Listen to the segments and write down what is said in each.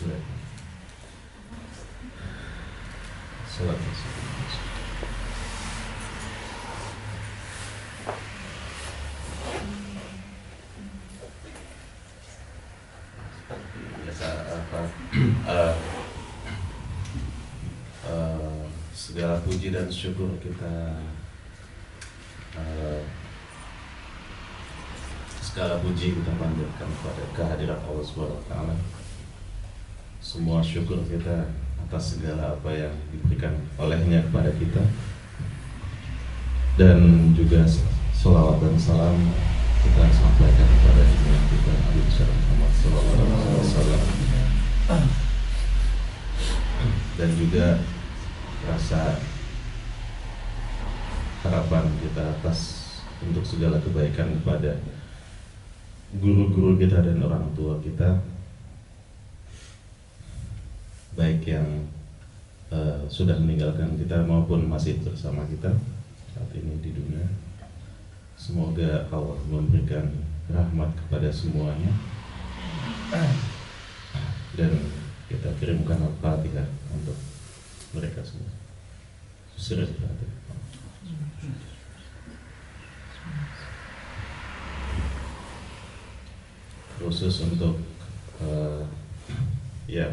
segala puji dan syukur kita eh, segala puji kita panjatkan kepada kehadiran Allah Subhanahu wa taala. Semua syukur kita atas segala apa yang diberikan olehnya kepada kita. Dan juga salawat dan salam kita sampaikan kepada junjungan kita Nabi Muhammad Sallallahu Alaihi Wasallam. Dan juga rasa harapan kita atas untuk segala kebaikan kepada guru-guru kita dan orang tua kita baik yang uh, sudah meninggalkan kita maupun masih bersama kita saat ini di dunia. Semoga Allah memberikan rahmat kepada semuanya. Dan kita kirimkan al-fatihah untuk mereka semua. Al-fatihah khusus untuk uh, yang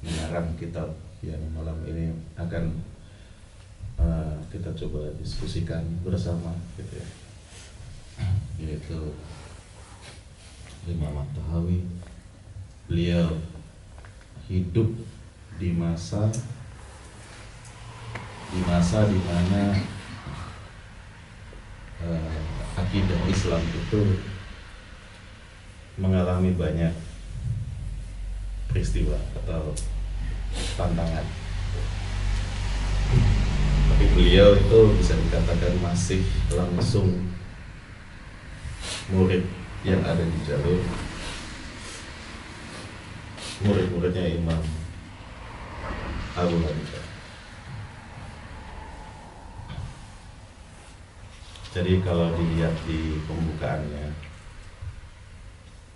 mengarang kitab yang malam ini akan uh, kita coba diskusikan bersama gitu ya. Yaitu Imam Tahawi. Beliau hidup di masa di masa di mana uh, akidah Islam itu mengalami banyak peristiwa atau tantangan. Tapi beliau itu bisa dikatakan masih langsung murid yang ada di jalur murid-muridnya Imam Abu Hanifah. Jadi kalau dilihat di pembukaannya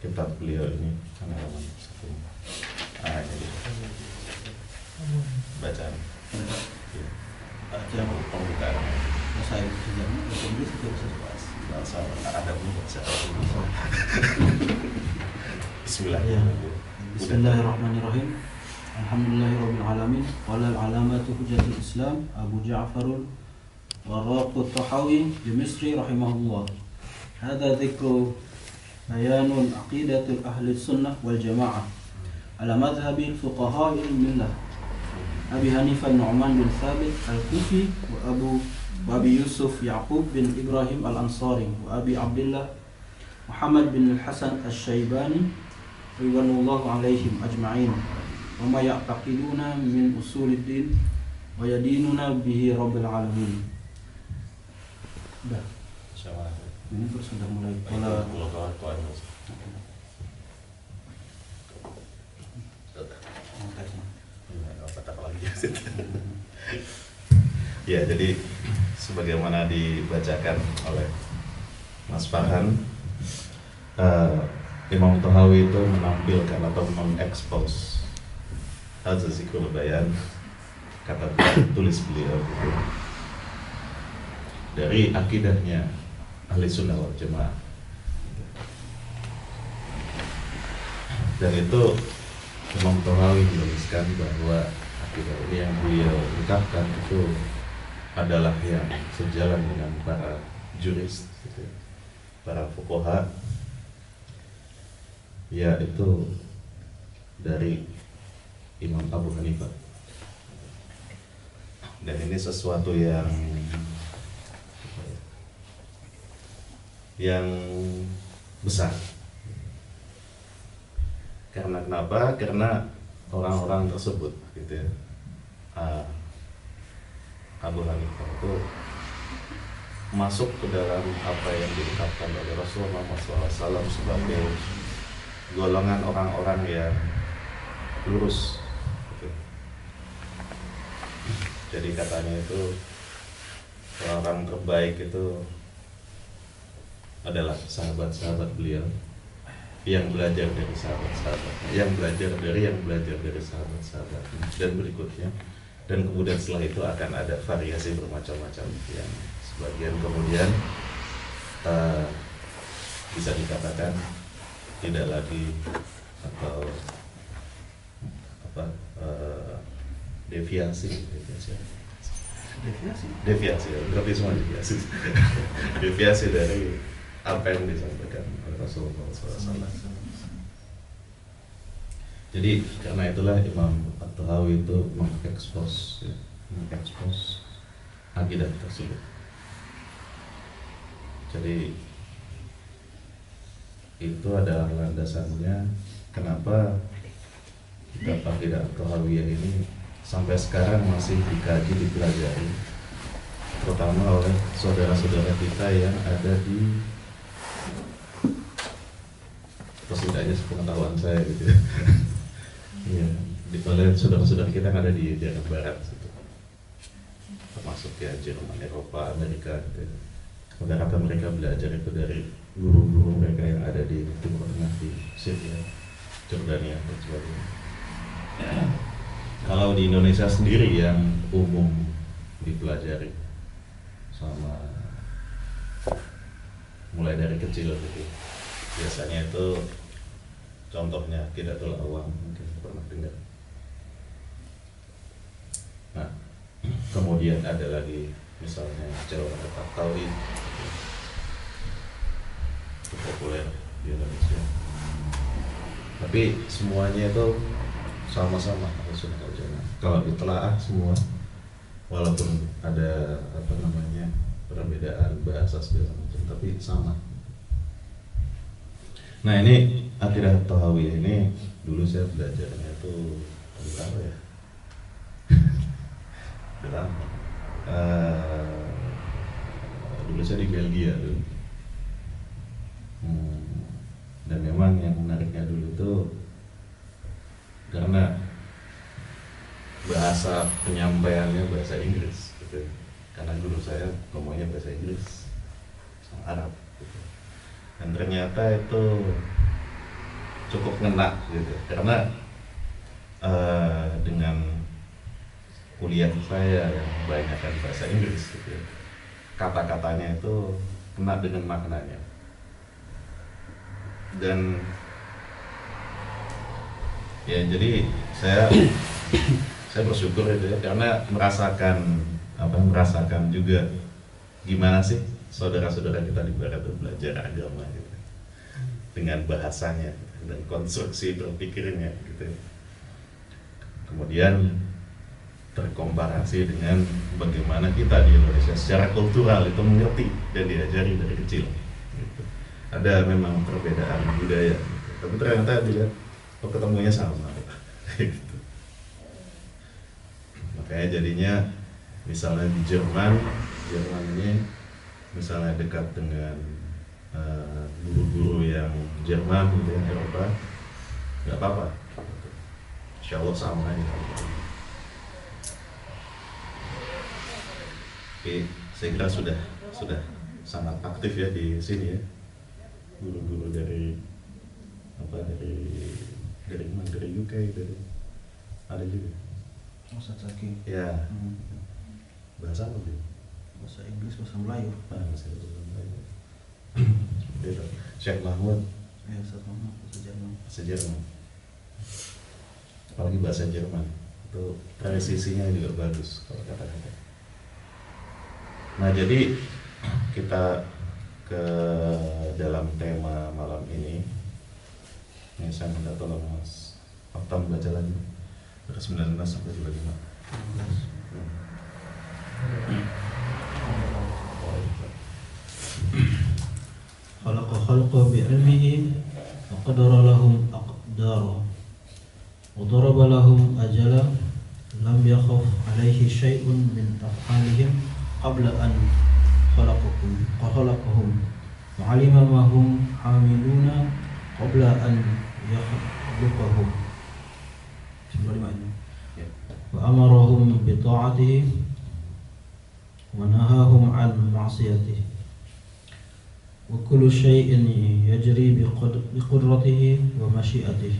kitab beliau ini halaman ah jadi bacaan ya. baca pembukaan saya kerja bahasa Inggris itu bisa bahasa bahasa ada pun bahasa Bismillah Ya. Bismillahirrahmanirrahim. Alhamdulillahirabbil alamin. Qala al-alamatu hujjatul Islam Abu Ja'far Warraq al-Tahawi Dimisri rahimahullah. Hada dhikru bayanun aqidatul ahli sunnah wal jamaah على مذهب الفقهاء الملة أبي حنيفة النعمان بن ثابت الكوفي وأبو وأبي يوسف يعقوب بن إبراهيم الأنصاري وأبي عبد الله محمد بن الحسن الشيباني رضوان الله عليهم أجمعين وما يعتقدون من أصول الدين ويديننا به رب العالمين Sudah. Ini sudah mulai pola. Ya, jadi sebagaimana dibacakan oleh Mas Farhan, eh, Imam Tahawi itu menampilkan atau mengekspos Hadza Zikrul Bayan kata tulis beliau gitu. dari akidahnya ahli sunnah wal jamaah dan itu Imam Tahawi menuliskan bahwa akidah ini yang beliau ungkapkan itu adalah yang sejalan dengan para juris gitu ya, para fukoha yaitu dari Imam Abu Hanifah. Dan ini sesuatu yang yang besar. Karena kenapa? Karena orang-orang tersebut gitu ya ah, Abu Hanifah itu masuk ke dalam apa yang diungkapkan oleh Rasulullah SAW sebagai golongan orang-orang yang lurus. Jadi katanya itu orang terbaik itu adalah sahabat-sahabat beliau yang belajar dari sahabat-sahabat, yang belajar dari yang belajar dari sahabat-sahabat dan berikutnya dan kemudian setelah itu akan ada variasi bermacam-macam yang sebagian kemudian uh, bisa dikatakan tidak lagi atau apa uh, deviasi deviasi Deviasi. deviasi berarti semua deviasi. Deviasi dari apa yang disampaikan oleh Rasulullah SAW jadi karena itulah Imam At-Tahawi itu mengekspos ya, mengekspos akidah tersebut jadi itu adalah landasannya kenapa kitab akidah At-Tahawiyah ini sampai sekarang masih dikaji dipelajari terutama oleh saudara-saudara kita yang ada di atau setidaknya sepengetahuan saya gitu ya. Iya, di oleh saudara-saudara kita yang ada di daerah barat situ. Termasuk ya Jerman, Eropa, Amerika gitu. ya. Rata-rata mereka belajar itu dari guru-guru mereka yang ada di Timur Tengah di Syria, Jordania dan sebagainya. Kalau di Indonesia sendiri yang umum dipelajari sama mulai dari kecil gitu biasanya itu contohnya Kidatul Awam mungkin pernah dengar. Nah kemudian ada lagi misalnya Jawa Barat Tauhid. Itu populer di Indonesia. Tapi semuanya itu sama-sama kalau ditelaah semua walaupun ada apa namanya perbedaan bahasa segala macam tapi sama. Nah ini akidah Tahawiyah ini dulu saya belajarnya itu tahun berapa ya? Berapa? Uh, dulu saya di Belgia dulu. Hmm, dan memang yang menariknya dulu itu karena bahasa penyampaiannya bahasa Inggris gitu. Karena guru saya ngomongnya bahasa Inggris sama Arab gitu dan ternyata itu cukup ngena gitu. Karena uh, dengan kuliah saya yang banyak kan bahasa Inggris gitu ya, kata-katanya itu kena dengan maknanya. Dan ya jadi saya saya bersyukur itu ya karena merasakan apa merasakan juga gimana sih saudara-saudara kita di barat belajar agama gitu dengan bahasanya dan konstruksi berpikirnya gitu kemudian terkomparasi dengan bagaimana kita di Indonesia secara kultural itu mengerti dan diajari dari kecil gitu. ada memang perbedaan budaya gitu. tapi ternyata dilihat oh ketemunya sama gitu. makanya jadinya misalnya di Jerman Jerman ini misalnya dekat dengan uh, guru-guru yang Jerman gitu yang Eropa nggak apa-apa Insya Allah sama aja Oke, saya kira sudah sudah sangat aktif ya di sini ya guru-guru dari apa dari dari mana dari UK dari ada juga Ustaz Zaki. ya Hmm. bahasa apa dia Bahasa Inggris, bahasa Melayu. Ah, bahasa Indonesia. Seperti itu. Syekh Mahmud. Ya, Ustaz Muhammad, bahasa Jerman. bahasa Jerman. Apalagi bahasa Jerman. Itu presisinya juga bagus kalau kata-kata. Nah jadi kita ke dalam tema malam ini. Ini saya minta tolong Mas Oktam baca lagi. Dari 19 sampai 25 خلق خلق بعلمه وقدر لهم أقدارا وضرب لهم أجلا لم يخف عليه شيء من أفعالهم قبل أن خلقهم وعلم ما هم عاملون قبل أن يخلقهم. وأمرهم بطاعته ونهاهم عن معصيته وكل شيء يجري بقد- بقدرته ومشيئته.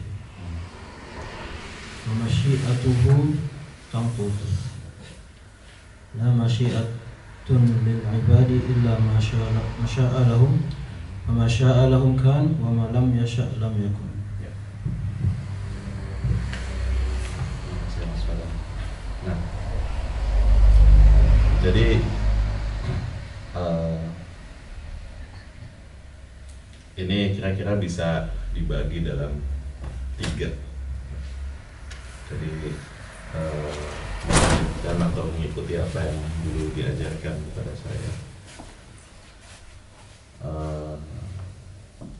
ومشيئته تنقض لا مشيئة للعباد إلا ما شاء ما شاء لهم. وما شاء لهم كان وما لم يشأ لم يكن. Jadi ini kira-kira bisa dibagi dalam tiga. Jadi eh, melanjutkan atau mengikuti apa yang dulu diajarkan kepada saya. Eh,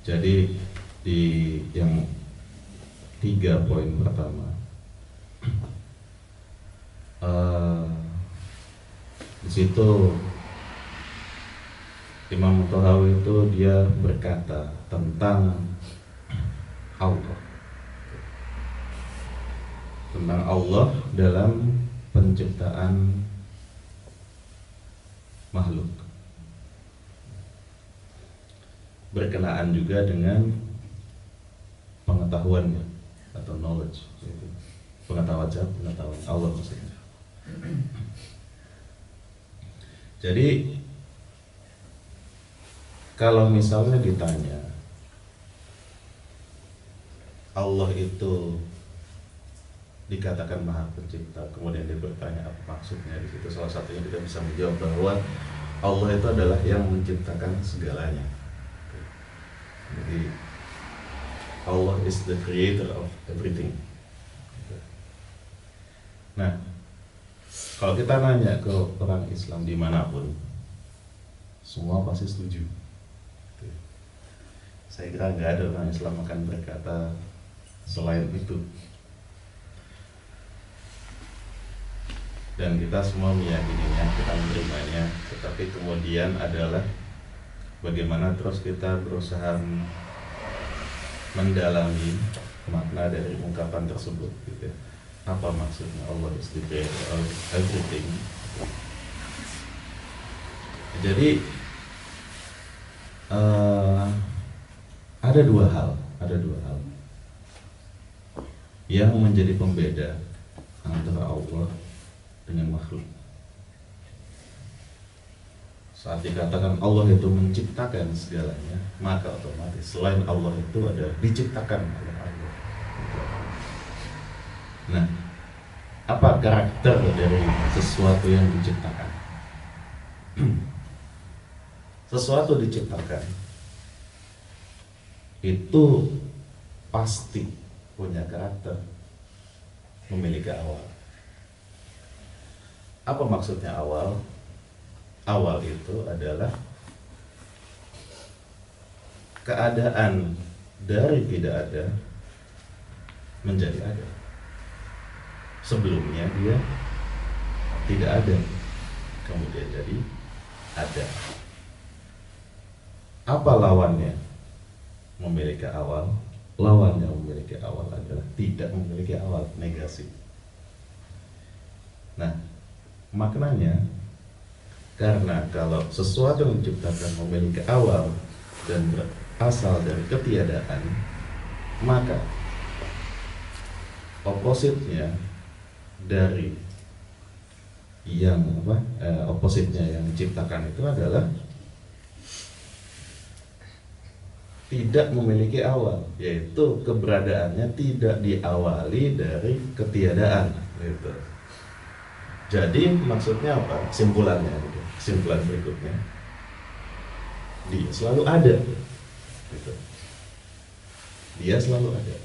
jadi di yang tiga poin pertama Eh, di situ Imam Tohawi itu dia berkata tentang Allah tentang Allah dalam penciptaan makhluk berkenaan juga dengan pengetahuannya atau knowledge pengetahuan siapa? pengetahuan Allah maksudnya jadi kalau misalnya ditanya Allah itu dikatakan maha pencipta kemudian dia bertanya apa maksudnya di situ salah satunya kita bisa menjawab bahwa Allah itu adalah yang menciptakan segalanya. Jadi Allah is the creator of everything. Nah kalau kita nanya ke orang Islam di mana pun semua pasti setuju saya kira nggak ada orang Islam akan berkata selain itu. Dan kita semua meyakininya kita menerimanya. Tetapi kemudian adalah bagaimana terus kita berusaha mendalami makna dari ungkapan tersebut gitu ya. apa maksudnya? Allah is the creator of everything. Jadi eh, ada dua hal ada dua hal yang menjadi pembeda antara Allah dengan makhluk. Saat dikatakan Allah itu menciptakan segalanya, maka otomatis selain Allah itu ada diciptakan oleh Allah. Nah, apa karakter dari sesuatu yang diciptakan? sesuatu diciptakan itu pasti punya karakter memiliki awal. Apa maksudnya awal? Awal itu adalah keadaan dari tidak ada menjadi ada. Sebelumnya dia tidak ada, kemudian jadi ada. Apa lawannya? Memiliki awal. Lawannya memiliki awal adalah tidak memiliki awal, negasi. Nah, maknanya karena kalau sesuatu yang diciptakan memiliki awal dan berasal dari ketiadaan maka opositnya dari yang apa eh, opositnya yang diciptakan itu adalah tidak memiliki awal yaitu keberadaannya tidak diawali dari ketiadaan gitu. Jadi maksudnya apa? Kesimpulannya, gitu. kesimpulan berikutnya, dia selalu ada, gitu. Dia selalu ada.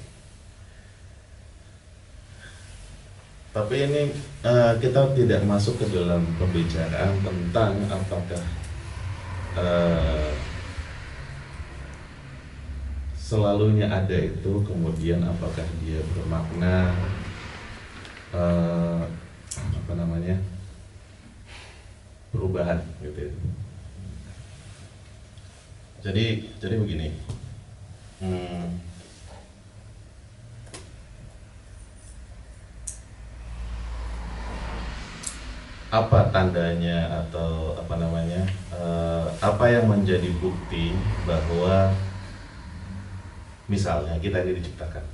Tapi ini eh, kita tidak masuk ke dalam pembicaraan tentang apakah eh, selalunya ada itu, kemudian apakah dia bermakna eh, apa namanya perubahan gitu ya. Jadi jadi begini. Hmm, apa tandanya atau apa namanya eh, apa yang menjadi bukti bahwa misalnya kita ini diciptakan.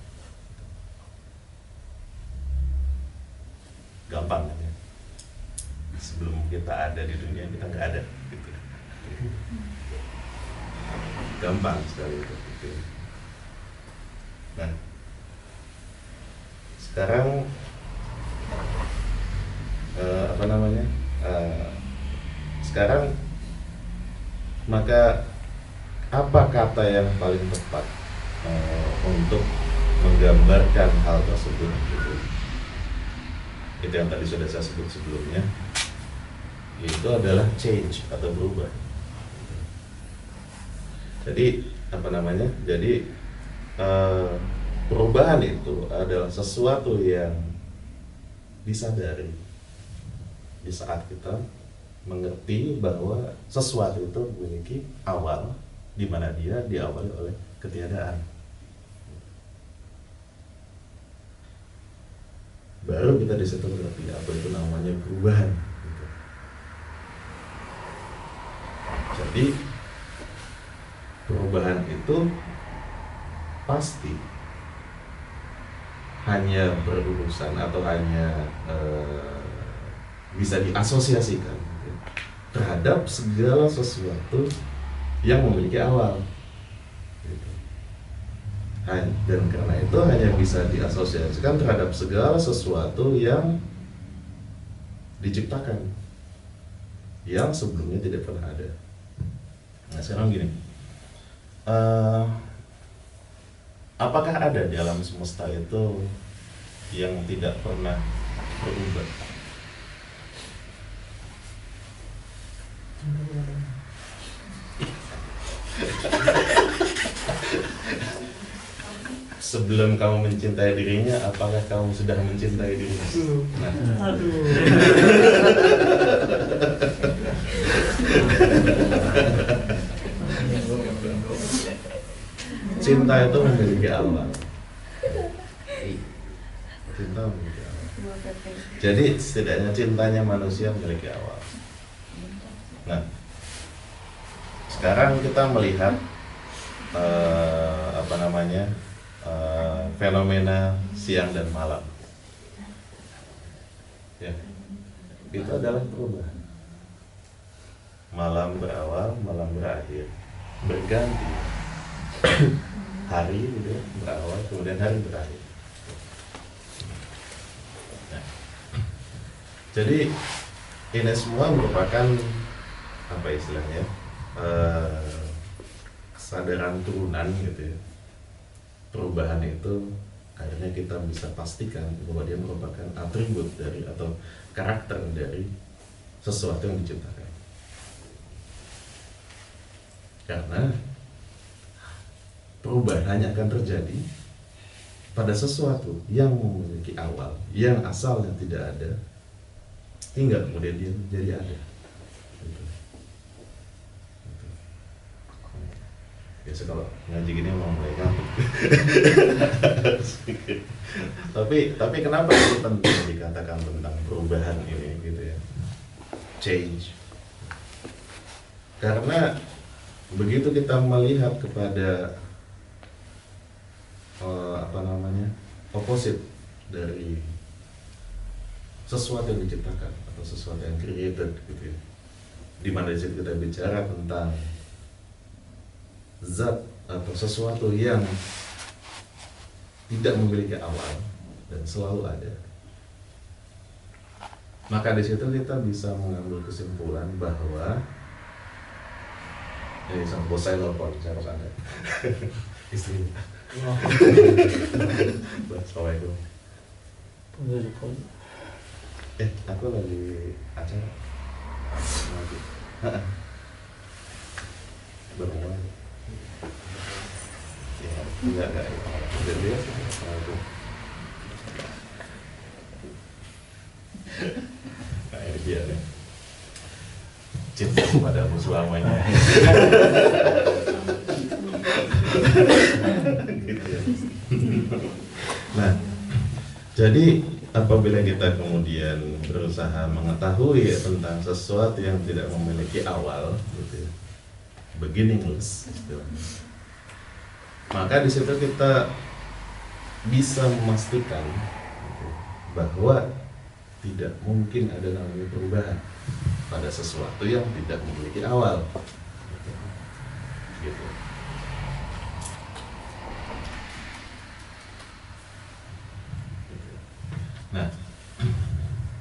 Gampang kan ya? Sebelum kita ada di dunia kita nggak ada gitu. Gampang sekali itu. Gitu. nah sekarang eh, apa namanya? Eh, sekarang maka apa kata yang paling tepat eh, untuk menggambarkan hal tersebut gitu. itu yang tadi sudah saya sebut sebelumnya itu adalah change atau berubah jadi apa namanya jadi eh, perubahan itu adalah sesuatu yang disadari di saat kita mengerti bahwa sesuatu itu memiliki awal di mana dia diawali oleh ketiadaan. Baru kita di situ mengerti apa itu namanya perubahan. gitu. Jadi perubahan itu pasti hanya berurusan atau hanya eh, bisa diasosiasikan gitu, terhadap segala sesuatu yang memiliki awal. Dan karena itu hanya bisa diasosiasikan terhadap segala sesuatu yang diciptakan yang sebelumnya tidak pernah ada. Nah sekarang gini, eh, apakah ada di alam semesta itu yang tidak pernah berubah? Sebelum kamu mencintai dirinya, apakah kamu sudah mencintai dirinya? Nah, cinta itu memiliki awal. Cinta memiliki awal. Jadi setidaknya cintanya manusia memiliki awal. Nah, sekarang kita melihat eh, apa namanya eh, fenomena siang dan malam. Ya, itu adalah perubahan. Malam berawal, malam berakhir, berganti. hari gitu ya, berawal, kemudian hari berakhir. Nah, jadi ini semua merupakan apa istilahnya eh, kesadaran turunan gitu ya perubahan itu akhirnya kita bisa pastikan bahwa dia merupakan atribut dari atau karakter dari sesuatu yang diciptakan. Karena perubahan hanya akan terjadi pada sesuatu yang memiliki awal yang asalnya tidak ada hingga kemudian dia menjadi ada Gitu. Gitu. Biasa kalau ngaji gini emang mulai ngantuk. Tapi tapi kenapa itu penting dikatakan tentang perubahan ini gitu ya? Change. Karena begitu kita melihat kepada eh, apa namanya opposite dari sesuatu yang diciptakan atau sesuatu yang created gitu ya. Di mana kita bicara tentang zat atau sesuatu yang tidak memiliki awal dan selalu ada. Maka di situ kita bisa mengambil kesimpulan bahwa ini sang bos saya telepon saya harus ada istri Assalamualaikum. Eh aku lagi acara baru mulai ya nih cinta selamanya gitu ya. nah jadi apabila kita kemudian berusaha mengetahui tentang sesuatu yang tidak memiliki awal gitu ya, beginningless istilahnya. Maka di situ kita bisa memastikan gitu, bahwa tidak mungkin ada namanya perubahan pada sesuatu yang tidak memiliki awal gitu. Nah,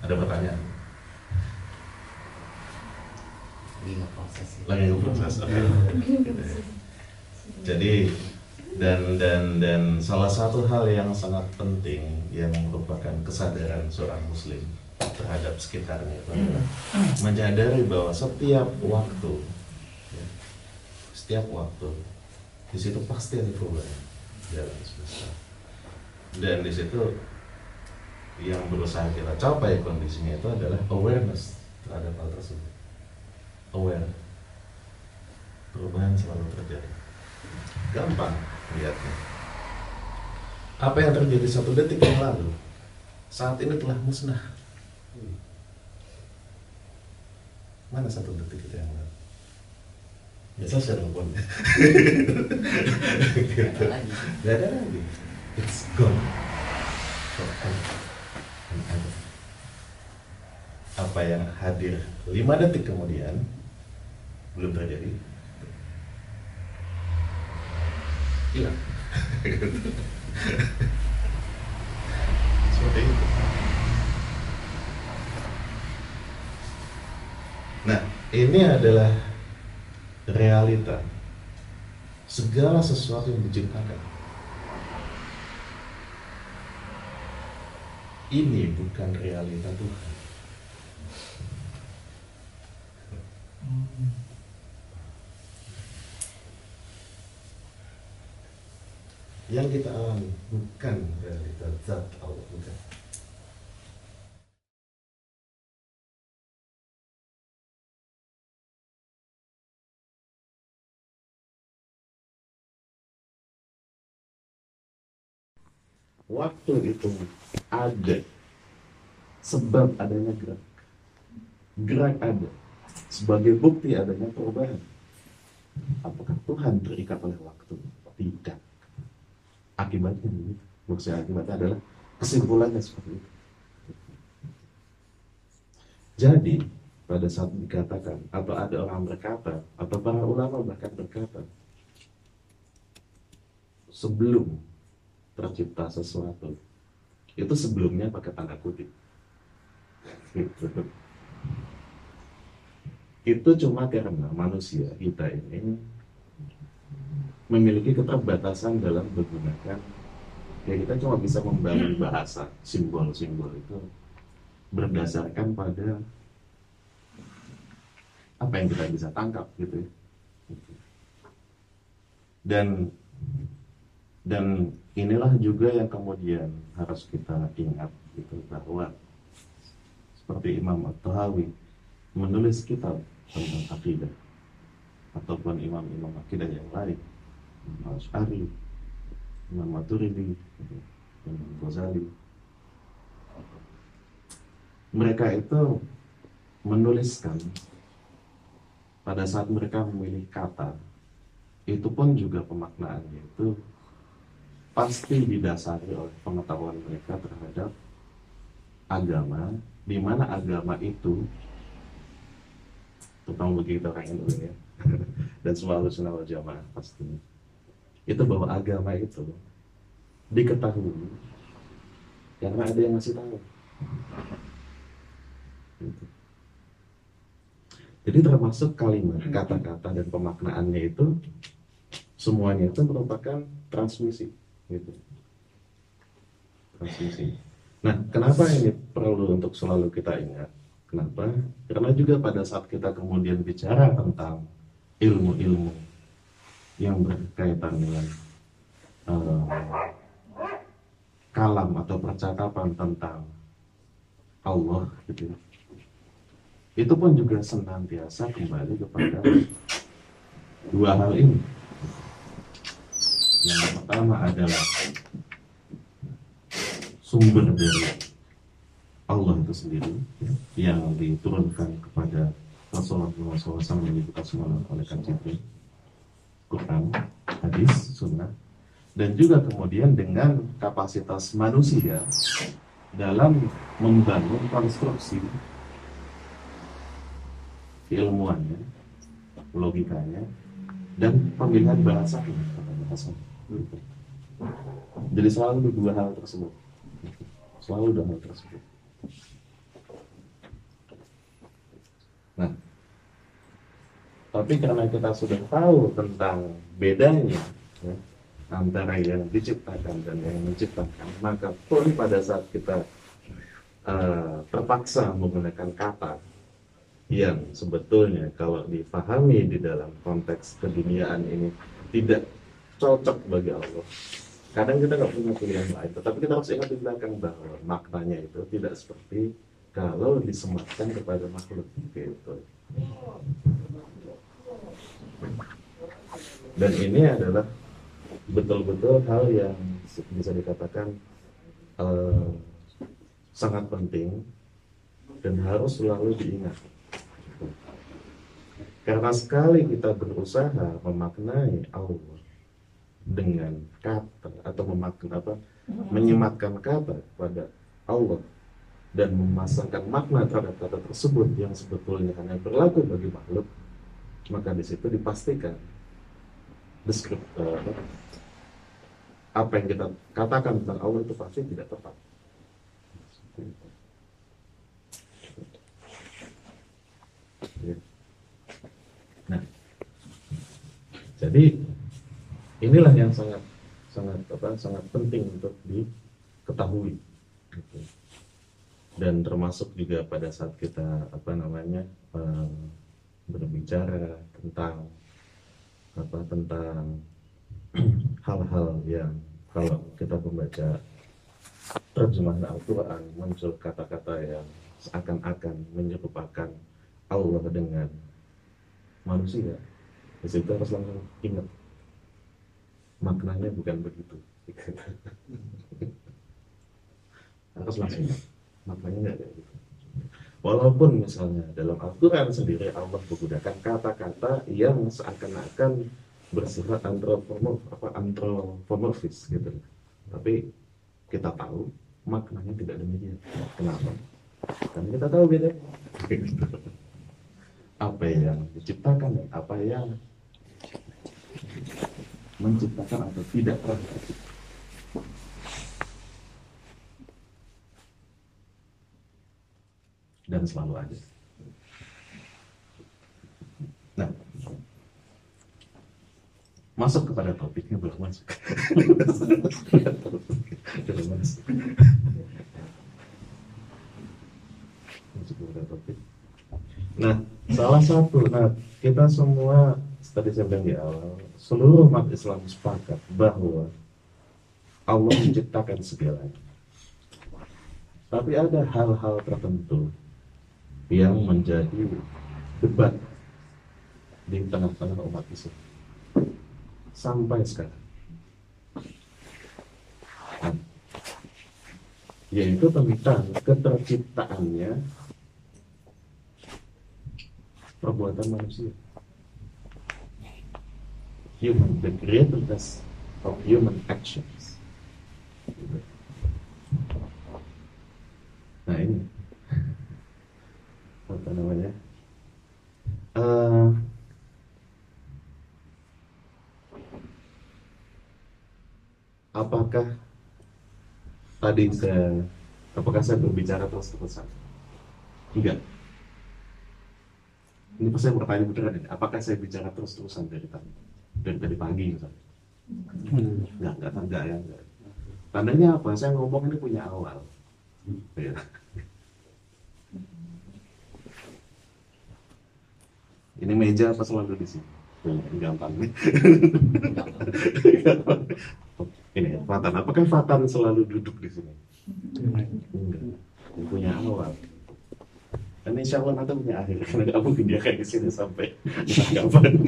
ada pertanyaan? lagi ngeproses ya. Lagi ngeproses, oke. Ya. Jadi dan dan dan salah satu hal yang sangat penting yang merupakan kesadaran seorang muslim terhadap sekitarnya itu adalah menyadari bahwa setiap waktu ya, setiap waktu di situ pasti ada perubahan dalam semesta. Dan di situ yang berusaha kita capai kondisinya itu adalah awareness terhadap hal tersebut. Aware. Perubahan selalu terjadi. Gampang lihatnya apa yang terjadi satu detik yang lalu saat ini telah musnah. Mana satu detik itu yang lalu? Biasa saya telepon gitu. Ada lagi. Gak ada lagi. It's gone. Forever and ever. Apa yang hadir lima detik kemudian belum terjadi hilang seperti itu. Nah ini adalah realita. Segala sesuatu yang diciptakan. Ini bukan realita Tuhan yang kita alami bukan realita zat Allah bukan waktu itu ada sebab adanya gerak. Gerak ada sebagai bukti adanya perubahan. Apakah Tuhan terikat oleh waktu? Tidak akibatnya begitu maksudnya akibatnya adalah kesimpulannya seperti itu. Jadi pada saat dikatakan atau ada orang berkata atau para ulama bahkan berkata sebelum tercipta sesuatu itu sebelumnya pakai tanda kutip. Itu cuma karena manusia kita ini memiliki keterbatasan dalam menggunakan ya kita cuma bisa membangun bahasa simbol-simbol itu berdasarkan pada apa yang kita bisa tangkap gitu ya. Dan dan inilah juga yang kemudian harus kita ingat gitu bahwa seperti Imam At-Tahawi menulis kitab tentang akidah ataupun imam-imam akidah yang lain Imam Ash'ari Imam Maturidi Imam Ghazali. Mereka itu menuliskan pada saat mereka memilih kata itu pun juga pemaknaannya itu pasti didasari oleh pengetahuan mereka terhadap agama di mana agama itu kita orang Indo ya. Dan semua wal jamaah pasti itu bahwa agama itu diketahui karena ada yang ngasih tahu Gitu. jadi termasuk kalimat kata-kata dan pemaknaannya itu semuanya itu merupakan transmisi gitu transmisi Nah, kenapa ini perlu untuk selalu kita ingat? Kenapa? Karena juga pada saat kita kemudian bicara tentang ilmu-ilmu yang berkaitan dengan eh, kalam atau percakapan tentang Allah gitu ya. Itu pun juga senantiasa kembali kepada dua hal ini. Yang pertama adalah sumber dari Allah itu sendiri yang diturunkan kepada Rasulullah SAW yang dibuka semua oleh Jibril Quran, hadis, sunnah dan juga kemudian dengan kapasitas manusia dalam membangun konstruksi keilmuannya, logikanya, dan pemilihan bahasanya. Jadi selalu dua hal tersebut. Selalu dua hal tersebut. Nah, tapi karena kita sudah tahu tentang bedanya ya, antara yang diciptakan dan yang menciptakan, maka pun pada saat kita uh, terpaksa menggunakan kata yang sebetulnya kalau dipahami di dalam konteks keduniaan ini tidak cocok bagi Allah. Kadang kita nggak punya pilihan lain, tetapi kita harus ingat di belakang bahwa maknanya itu tidak seperti kalau disematkan kepada makhluk gitu. Dan ini adalah betul-betul hal yang bisa dikatakan uh, sangat penting dan harus selalu diingat. Karena sekali kita berusaha memaknai Allah dengan kata atau memaknai apa menyematkan kata pada Allah dan memasangkan makna terhadap kata tersebut yang sebetulnya hanya berlaku bagi makhluk maka di situ dipastikan deskriptor apa, apa yang kita katakan tentang Allah itu pasti tidak tepat ya. Nah, jadi inilah yang sangat sangat apa sangat penting untuk diketahui. Gitu. Dan termasuk juga pada saat kita apa namanya um, berbicara tentang apa tentang hal-hal yang kalau kita membaca terjemahan Al-Quran muncul kata-kata yang seakan-akan menyerupakan Allah dengan manusia. Di situ harus langsung ingat. Maknanya bukan begitu. Harus langsung ingat. Maknanya nggak kayak gitu walaupun misalnya dalam Al-Quran sendiri Allah menggunakan kata-kata yang seakan-akan bersifat antropomorf apa antropomorfis gitu. Tapi kita tahu maknanya tidak demikian. Kenapa? Karena kita tahu beda apa yang diciptakan dan apa yang menciptakan atau tidak pernah dan selalu ada. Nah, masuk kepada topiknya belum masuk. belum masuk. Topik. Nah, salah satu, nah kita semua tadi saya bilang di awal, seluruh umat Islam sepakat bahwa Allah menciptakan segalanya. Tapi ada hal-hal tertentu yang menjadi debat di tengah-tengah umat Islam sampai sekarang. Yaitu tentang keterciptaannya perbuatan manusia. Human, the greatness of human actions. Nah ini apa namanya? Uh, apakah tadi saya apakah saya berbicara terus terusan? Enggak ini pas saya bertanya beneran ini, apakah saya bicara terus-terusan dari tadi dari tadi pagi misalnya hmm. nggak nggak enggak ya enggak. tandanya apa saya ngomong ini punya awal ya. Ini meja apa selalu di sini? Gampang nih. Ini Fatan. Apakah Fatan selalu duduk di sini? Enggak. Punya awal dan insya Allah nanti punya akhir. Karena gak mungkin dia kayak sini sampai kapan.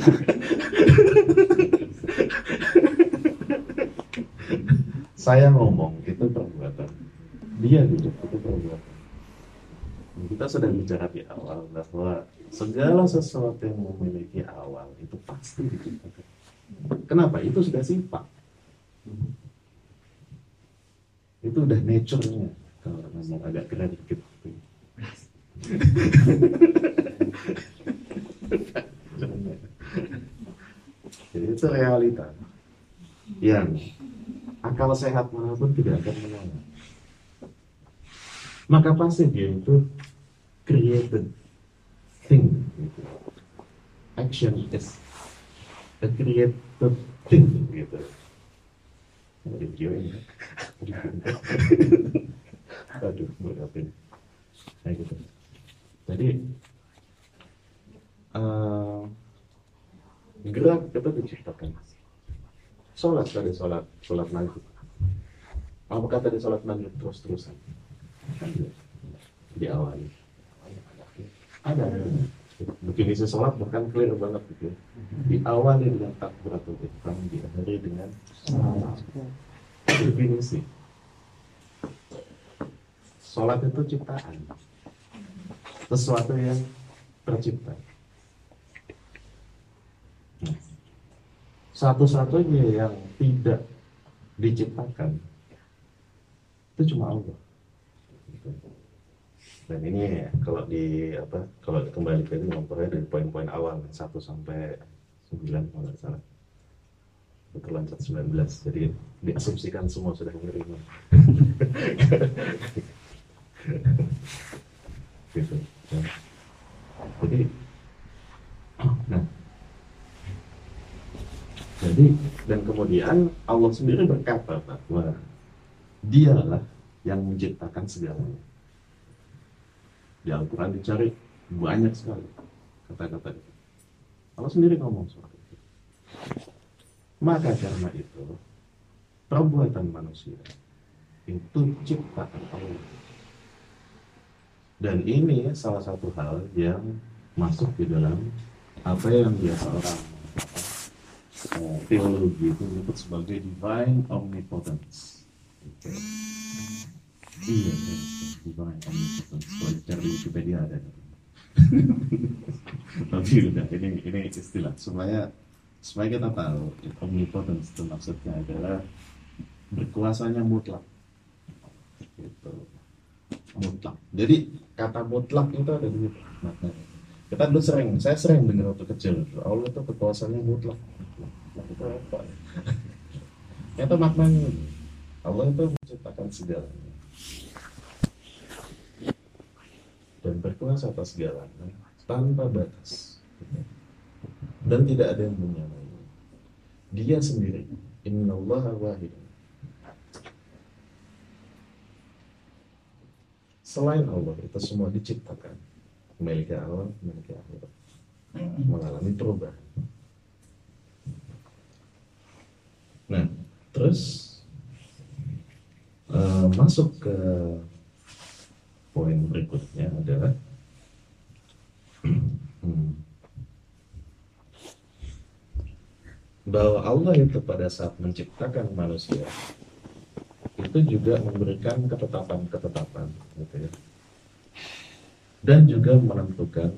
Saya ngomong itu perbuatan, dia duduk itu perbuatan. kita sudah bicara di awal bahwa segala sesuatu yang memiliki awal itu pasti diciptakan. Kenapa? Itu sudah sifat. Itu udah nature-nya. Kalau ngomong agak keren dikit. Jadi itu realita yang akal sehat mana pun tidak akan menolak. Maka pasti dia itu created thing. Gitu. Action is a created thing gitu. Video. Aduh, berat ini. Kayak gitu. Jadi uh, gerak itu diciptakan. Sholat tadi sholat sholat maghrib. Apakah tadi sholat maghrib terus terusan? Ada definisi sholat bahkan clear banget gitu. Diawali dengan takbiratul ihram diakhiri dengan definisi. Sholat itu ciptaan. Sesuatu yang tercipta. Satu-satunya yang tidak diciptakan itu cuma Allah dan ini ya, kalau di apa kalau kembali ke ini memperoleh dari poin-poin awal 1 sampai 9 kalau tidak salah. Lancar 19 jadi diasumsikan semua sudah menerima. Gitu ya. jadi nah. Jadi dan kemudian Allah sendiri berkata bahwa dialah yang menciptakan segalanya di Al-Quran dicari banyak sekali kata-kata itu. Allah sendiri ngomong soal itu. Maka karena itu, perbuatan manusia itu ciptaan Allah. Dan ini salah satu hal yang masuk di dalam apa yang biasa orang uh, teologi itu disebut sebagai divine omnipotence. Okay. Iya, divine omnipotence. Kalau cari di Wikipedia ada. Tapi udah, ini ini istilah. Supaya supaya kita tahu omnipotence itu maksudnya adalah berkuasanya mutlak. Gitu. Mutlak. Jadi kata mutlak itu ada di maknanya. Kita dulu sering, saya sering dengar waktu kecil, Allah itu kekuasaannya mutlak. Mutlak itu apa? Itu maknanya. Allah itu menciptakan segalanya dan berkuasa atas segalanya tanpa batas. Dan tidak ada yang menyamai. Dia sendiri innallaha wahid. Selain Allah itu semua diciptakan. Memiliki awal memiliki akhir mengalami perubahan. Nah terus uh, masuk ke poin berikutnya adalah bahwa Allah itu pada saat menciptakan manusia itu juga memberikan ketetapan-ketetapan gitu ya. Dan juga menentukan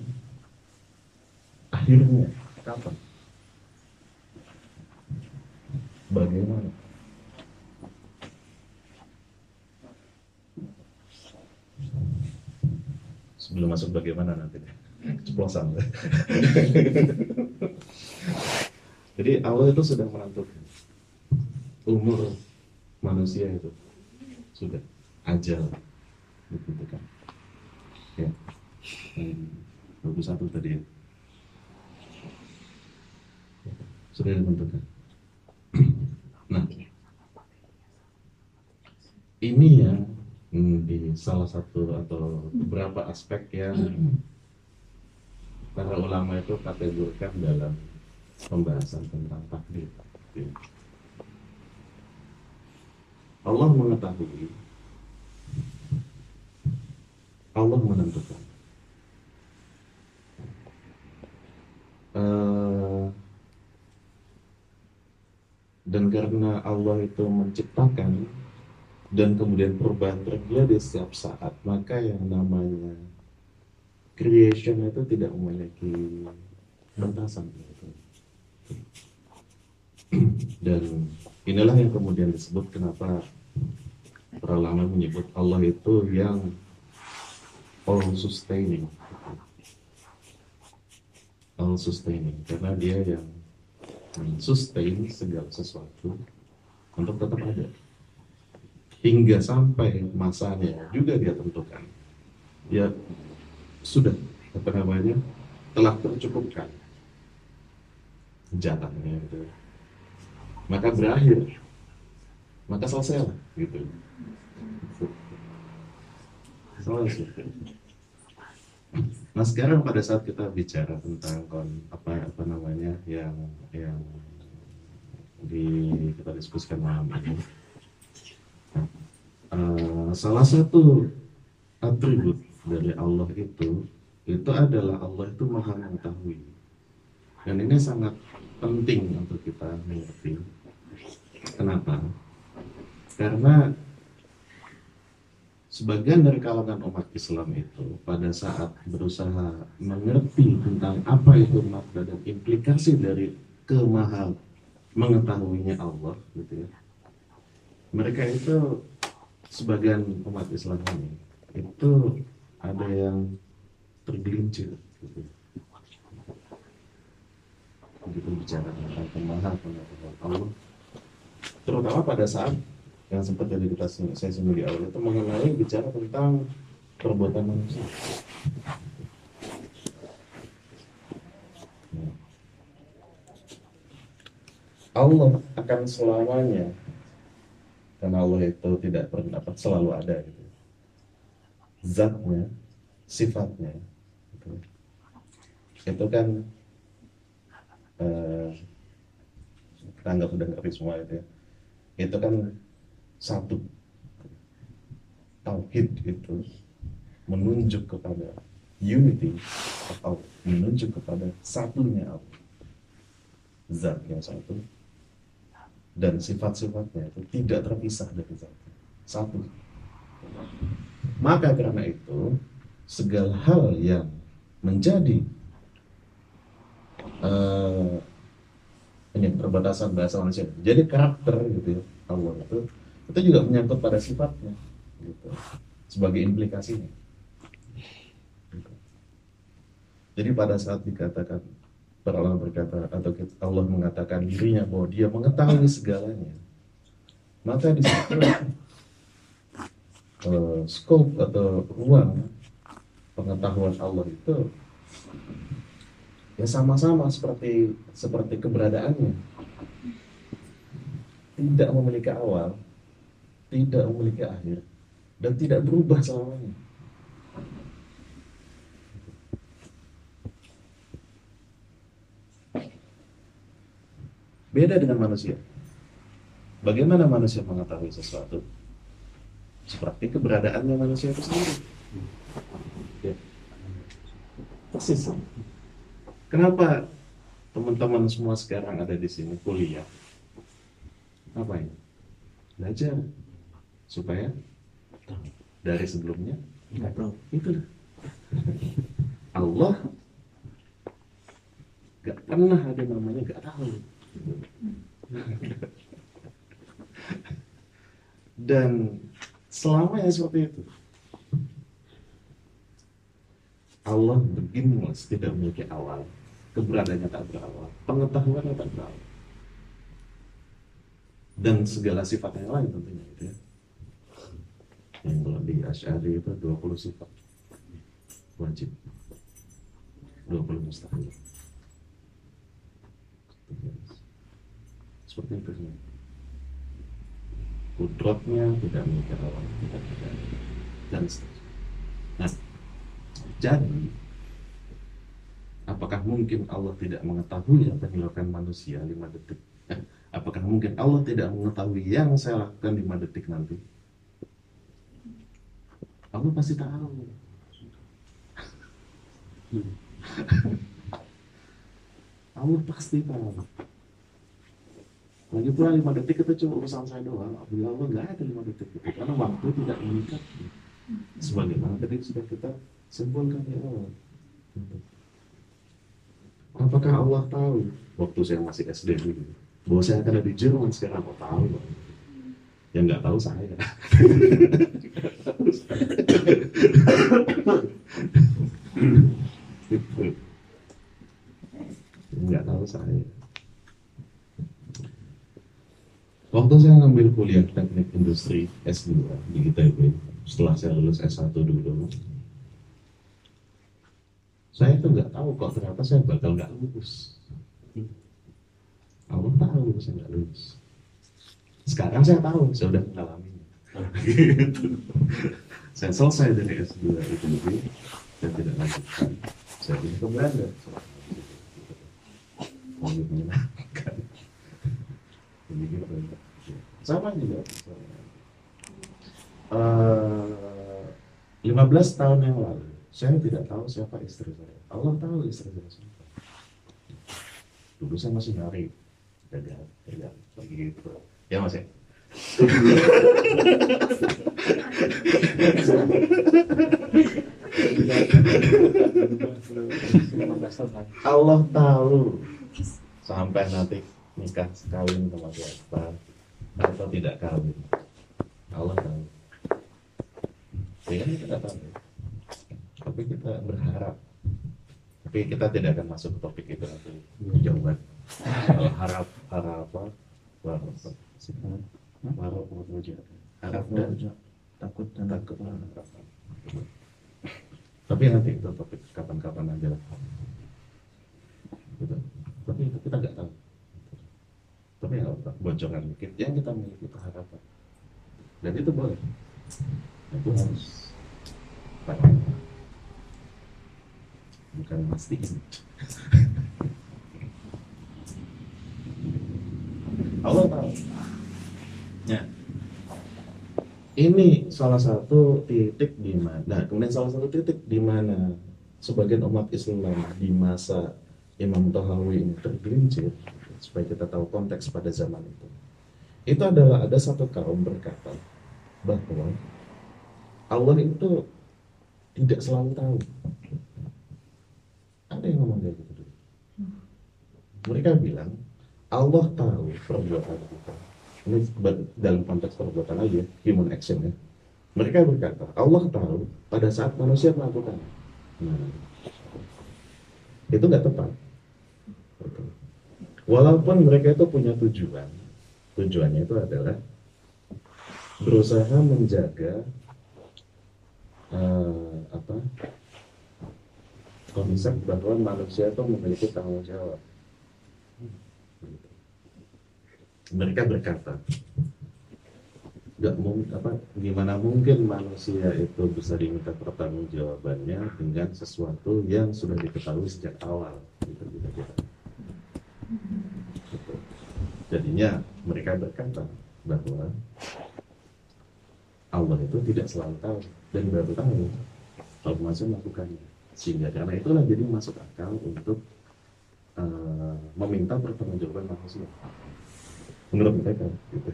akhirnya kapan. Bagaimana sebelum masuk bagaimana nanti? Ceplosan. Jadi Allah itu sudah menentukan umur manusia itu. Sudah ajal. Begitu kan ya hmm, satu tadi? Ya. Sudah ditentukan. Nah ini yang di salah satu atau beberapa aspek yang para ulama itu kategorikan dalam pembahasan tentang takdir. Allah mengetahui, Allah menentukan. Uh, dan karena Allah itu menciptakan dan kemudian perubahan terjadi setiap saat. Maka yang namanya creation itu tidak memiliki batasan. Dan inilah yang kemudian disebut kenapa para ulama menyebut Allah itu yang all sustaining all sustaining karena dia yang sustain segala sesuatu untuk tetap ada hingga sampai masanya juga dia tentukan. Ya sudah apa namanya telah tercukupkan. Jatahnya gitu maka berakhir. Maka selesai lah gitu. Selesai. Nah sekarang pada saat kita bicara tentang kon apa apa namanya yang yang di kita diskusikan malam ini uh, salah satu atribut dari Allah itu itu adalah Allah itu maha mengetahui. Dan ini sangat penting untuk kita mengerti. Kenapa? Karena sebagian dari kalangan umat Islam itu pada saat berusaha mengerti tentang apa itu makna dan implikasi dari kemahal mengetahuinya Allah gitu ya. Mereka itu sebagian umat Islam ini itu ada yang tergelincir gitu. Begitu bicara tentang kemahal pengetahuan. Allah terutama pada saat yang sempat jadi kita saya di awal itu mengenai bicara tentang perbuatan manusia. Allah akan selamanya karena Allah itu tidak pernah selalu ada gitu. Zatnya, sifatnya gitu. itu kan eh, kita anggap udah ngerti semua itu ya. Itu kan satu tauhid itu menunjuk kepada unity atau menunjuk kepada satunya Allah zat yang satu dan sifat-sifatnya itu tidak terpisah dari zat. Satu. Maka karena itu segala hal yang menjadi uh, perbatasan bahasa manusia. Jadi karakter gitu ya Allah itu itu juga menyangkut pada sifatnya gitu. Sebagai implikasinya. Gitu. jadi pada saat dikatakan para ulama berkata atau Allah mengatakan dirinya bahwa dia mengetahui segalanya maka di situ uh, scope atau ruang pengetahuan Allah itu ya sama-sama seperti seperti keberadaannya tidak memiliki awal tidak memiliki akhir dan tidak berubah selamanya. Beda dengan manusia. Bagaimana manusia mengetahui sesuatu? Seperti keberadaannya manusia itu sendiri. Ya. Persis. Kenapa teman-teman semua sekarang ada di sini kuliah? Apa ini? Belajar supaya dari sebelumnya nggak tahu itu Allah nggak pernah ada namanya nggak tahu dan selama yang seperti itu Allah beginningless tidak memiliki awal. Keberadaannya tak berawal. Pengetahuannya tak berawal. Dan segala sifat yang lain tentunya itu ya. Yang kalau di Asy'ari itu 20 sifat. Wajib. 20 mustahil seperti sih kudrotnya tidak memiliki awal tidak tidak dan seterusnya nah jadi apakah mungkin Allah tidak mengetahui apa yang dilakukan manusia lima detik eh, apakah mungkin Allah tidak mengetahui yang saya lakukan lima detik nanti Allah pasti tahu. Allah pasti tahu. Lagi pula lima detik itu cuma urusan saya doang. Bila Allah nggak ada lima detik itu karena waktu tidak mengikat. Sebagaimana tadi sudah kita simpulkan ya Allah. Apakah Allah tahu waktu saya masih SD dulu bahwa saya akan ada di Jerman sekarang? Apa tahu? Pak? Yang nggak tahu saya. nggak tahu saya. Waktu saya ngambil kuliah teknik industri S2 di ITB, setelah saya lulus S1 dulu, saya tuh nggak tahu kok ternyata saya bakal nggak lulus. Allah tahu saya nggak lulus. Sekarang saya tahu, saya udah mengalami. gitu. Saya selesai dari S2 itu, saya tidak lanjutkan. Saya pindah ke Belanda. Mau menyenangkan. Jadi gitu. Sama juga. Eh, 15 tahun yang lalu, saya tidak tahu siapa istri saya. Allah tahu istri saya siapa. Dulu saya masih nyari dagang, dagang, begitu. Ya mas ya. Allah tahu sampai nanti nikah kawin sama siapa atau tidak kawin. Allah tahu. Ya kita tidak tahu. Tapi kita berharap. Tapi kita tidak akan masuk ke topik itu nanti jawaban. Harap harap apa? Harap? Harap harap dan takut dan takut tapi nanti itu topik kapan-kapan aja lah gitu. tapi itu kita nggak tahu tapi nggak apa bocoran dikit. Yang kita miliki harapan. Dan itu boleh. Itu harus. Bukan mastiin. Allah tahu. Ya. Ini salah satu titik di mana nah, kemudian salah satu titik di mana sebagian umat Islam di masa Imam Tahawi ini tergelincir supaya kita tahu konteks pada zaman itu. Itu adalah ada satu kaum berkata bahwa Allah itu tidak selalu tahu. Ada yang ngomong kayak gitu dulu. Mereka bilang Allah tahu perbuatan kita. Ini dalam konteks perbuatan aja human action ya. Mereka berkata Allah tahu pada saat manusia melakukan. Nah, itu nggak tepat walaupun mereka itu punya tujuan tujuannya itu adalah berusaha menjaga uh, apa konsep bahwa manusia itu memiliki tanggung jawab mereka berkata nggak mungkin apa gimana mungkin manusia itu bisa diminta pertanggungjawabannya dengan sesuatu yang sudah diketahui sejak awal gitu gitu, gitu. Jadinya mereka berkata bahwa Allah itu tidak selalu tahu. Dan baru tahu kalau manusia melakukannya. Sehingga karena itulah jadi masuk akal untuk uh, meminta pertanggungjawaban manusia. Menurut mereka gitu.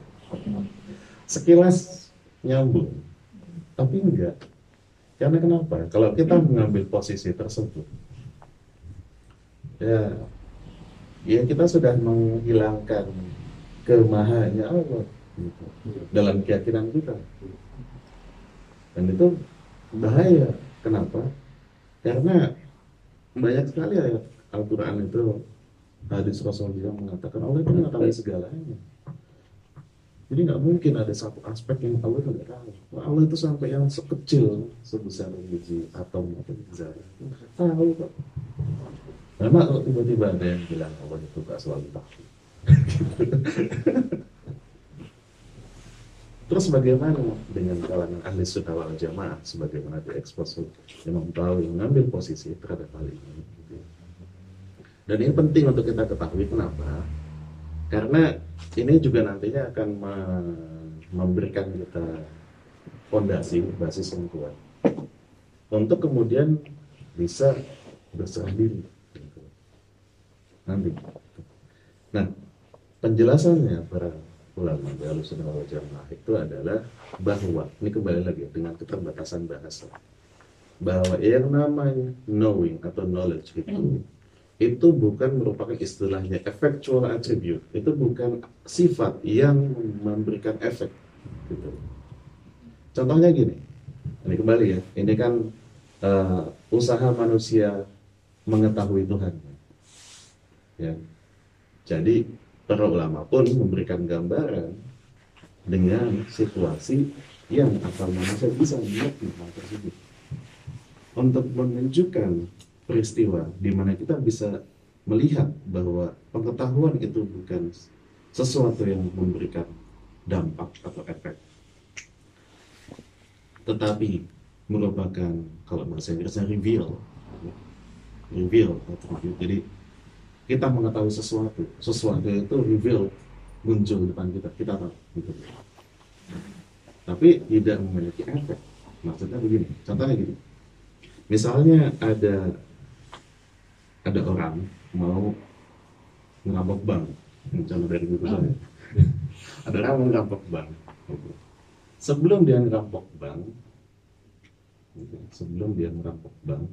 sekilas nyambung tapi enggak. Karena kenapa? Kalau kita mengambil posisi tersebut ya ya kita sudah menghilangkan kemahannya Allah gitu, dalam keyakinan kita dan itu bahaya kenapa karena banyak sekali ayat Al-Quran itu hadis Rasulullah mengatakan Allah itu mengetahui segalanya. Jadi nggak mungkin ada satu aspek yang Allah tidak tahu. Allah itu sampai yang sekecil sebesar biji atom atau zarah tahu kok. Karena kalau tiba-tiba ada yang bilang Allah itu gak selalu tahu. Terus bagaimana dengan kalangan ahli sunnah wal jamaah sebagaimana diekspos Imam yang mengambil posisi terhadap hal ini. Dan ini penting untuk kita ketahui kenapa? Karena ini juga nantinya akan memberikan kita fondasi basis yang kuat untuk kemudian bisa berserah diri nanti. Nah, penjelasannya para ulama dari sunnah wal jamaah itu adalah bahwa ini kembali lagi dengan keterbatasan bahasa bahwa yang namanya knowing atau knowledge itu itu bukan merupakan istilahnya effectual attribute itu bukan sifat yang memberikan efek gitu. contohnya gini ini kembali ya ini kan uh, usaha manusia mengetahui Tuhan ya. Jadi para ulama pun memberikan gambaran dengan situasi yang akal manusia bisa mengerti hal tersebut. Untuk menunjukkan peristiwa di mana kita bisa melihat bahwa pengetahuan itu bukan sesuatu yang memberikan dampak atau efek. Tetapi merupakan kalau bahasa Inggrisnya reveal. Reveal atau reveal jadi kita mengetahui sesuatu sesuatu itu reveal muncul di depan kita. Kita tahu gitu. Tapi tidak memiliki efek. Maksudnya begini contohnya gini. Misalnya ada ada orang mau ngerampok bank. Contoh dari buku saya. Ada orang mau ngerampok bank. Sebelum dia ngerampok bank sebelum dia ngerampok bank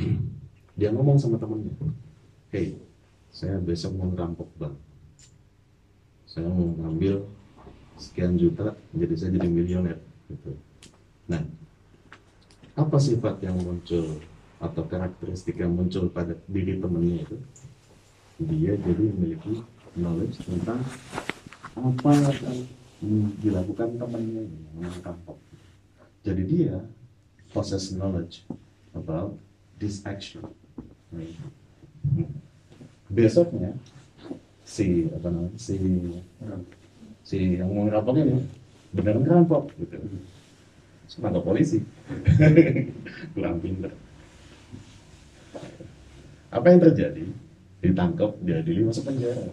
dia ngomong sama temennya hey saya besok mau ngerampok bank. Saya mau ngambil sekian juta jadi saya jadi miliuner gitu. Nah apa sifat yang muncul atau karakteristik yang muncul pada diri temennya itu? Dia jadi memiliki knowledge tentang apa yang dilakukan temannya yang rampok jadi dia possess knowledge about this action besoknya si apa namanya si si yang mau ngerampok ini beneran ngerampok gitu. Sama polisi. Kurang pintar apa yang terjadi? Ditangkap diadili masuk penjara.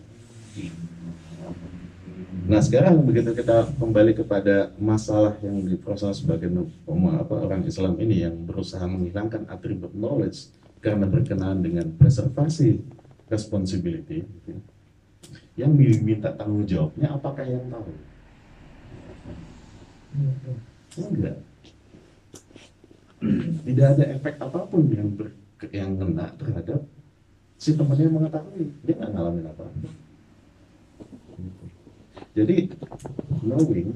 Nah sekarang begitu kita kembali kepada masalah yang diproses sebagai apa, orang Islam ini yang berusaha menghilangkan atribut knowledge karena berkenaan dengan preservasi responsibility gitu. yang diminta tanggung jawabnya apakah yang tahu? Enggak. Tidak ada efek apa pun yang ber, yang kena terhadap si temannya yang mengetahui. Dia nggak ngalamin apa apa jadi knowing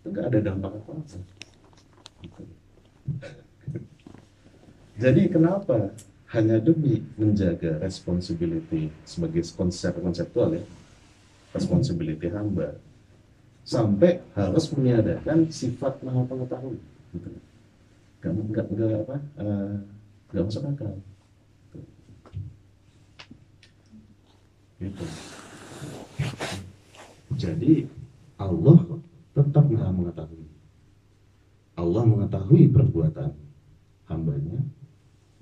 itu nggak ada dampak apa apa jadi kenapa hanya demi menjaga responsibility sebagai konsep konseptual ya. Responsibility hamba. Sampai harus meniadakan sifat maha pengetahui gitu. Nggak nggak nggak apa uh, nggak masuk akal. Gitu. Jadi Allah tetap maha mengetahui. Allah mengetahui perbuatan hambanya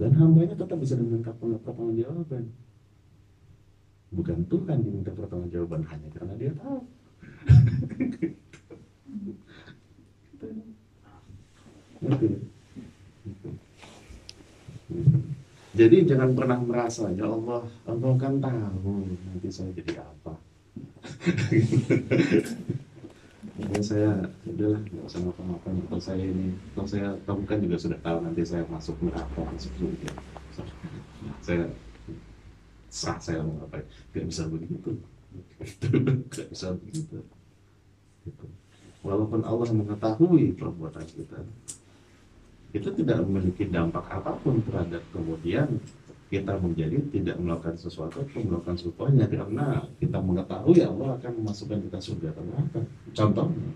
dan hambanya tetap bisa diminta pertanggungjawaban bukan Tuhan diminta pertanggungjawaban hanya karena dia tahu. Jadi jangan pernah merasa ya Allah, Allah kan tahu nanti saya jadi apa. Mungkin saya udahlah nggak usah ngapa-ngapain kalau saya ini kalau saya kamu kan juga sudah tahu nanti saya masuk neraka masuk surga. Saya sah saya mau ngapain nggak bisa begitu nggak bisa begitu gitu. walaupun Allah mengetahui perbuatan kita itu tidak memiliki dampak apa pun terhadap kemudian kita menjadi tidak melakukan sesuatu atau melakukan sesuatu hanya karena kita mengetahui Allah akan memasukkan kita surga atau neraka. Contohnya,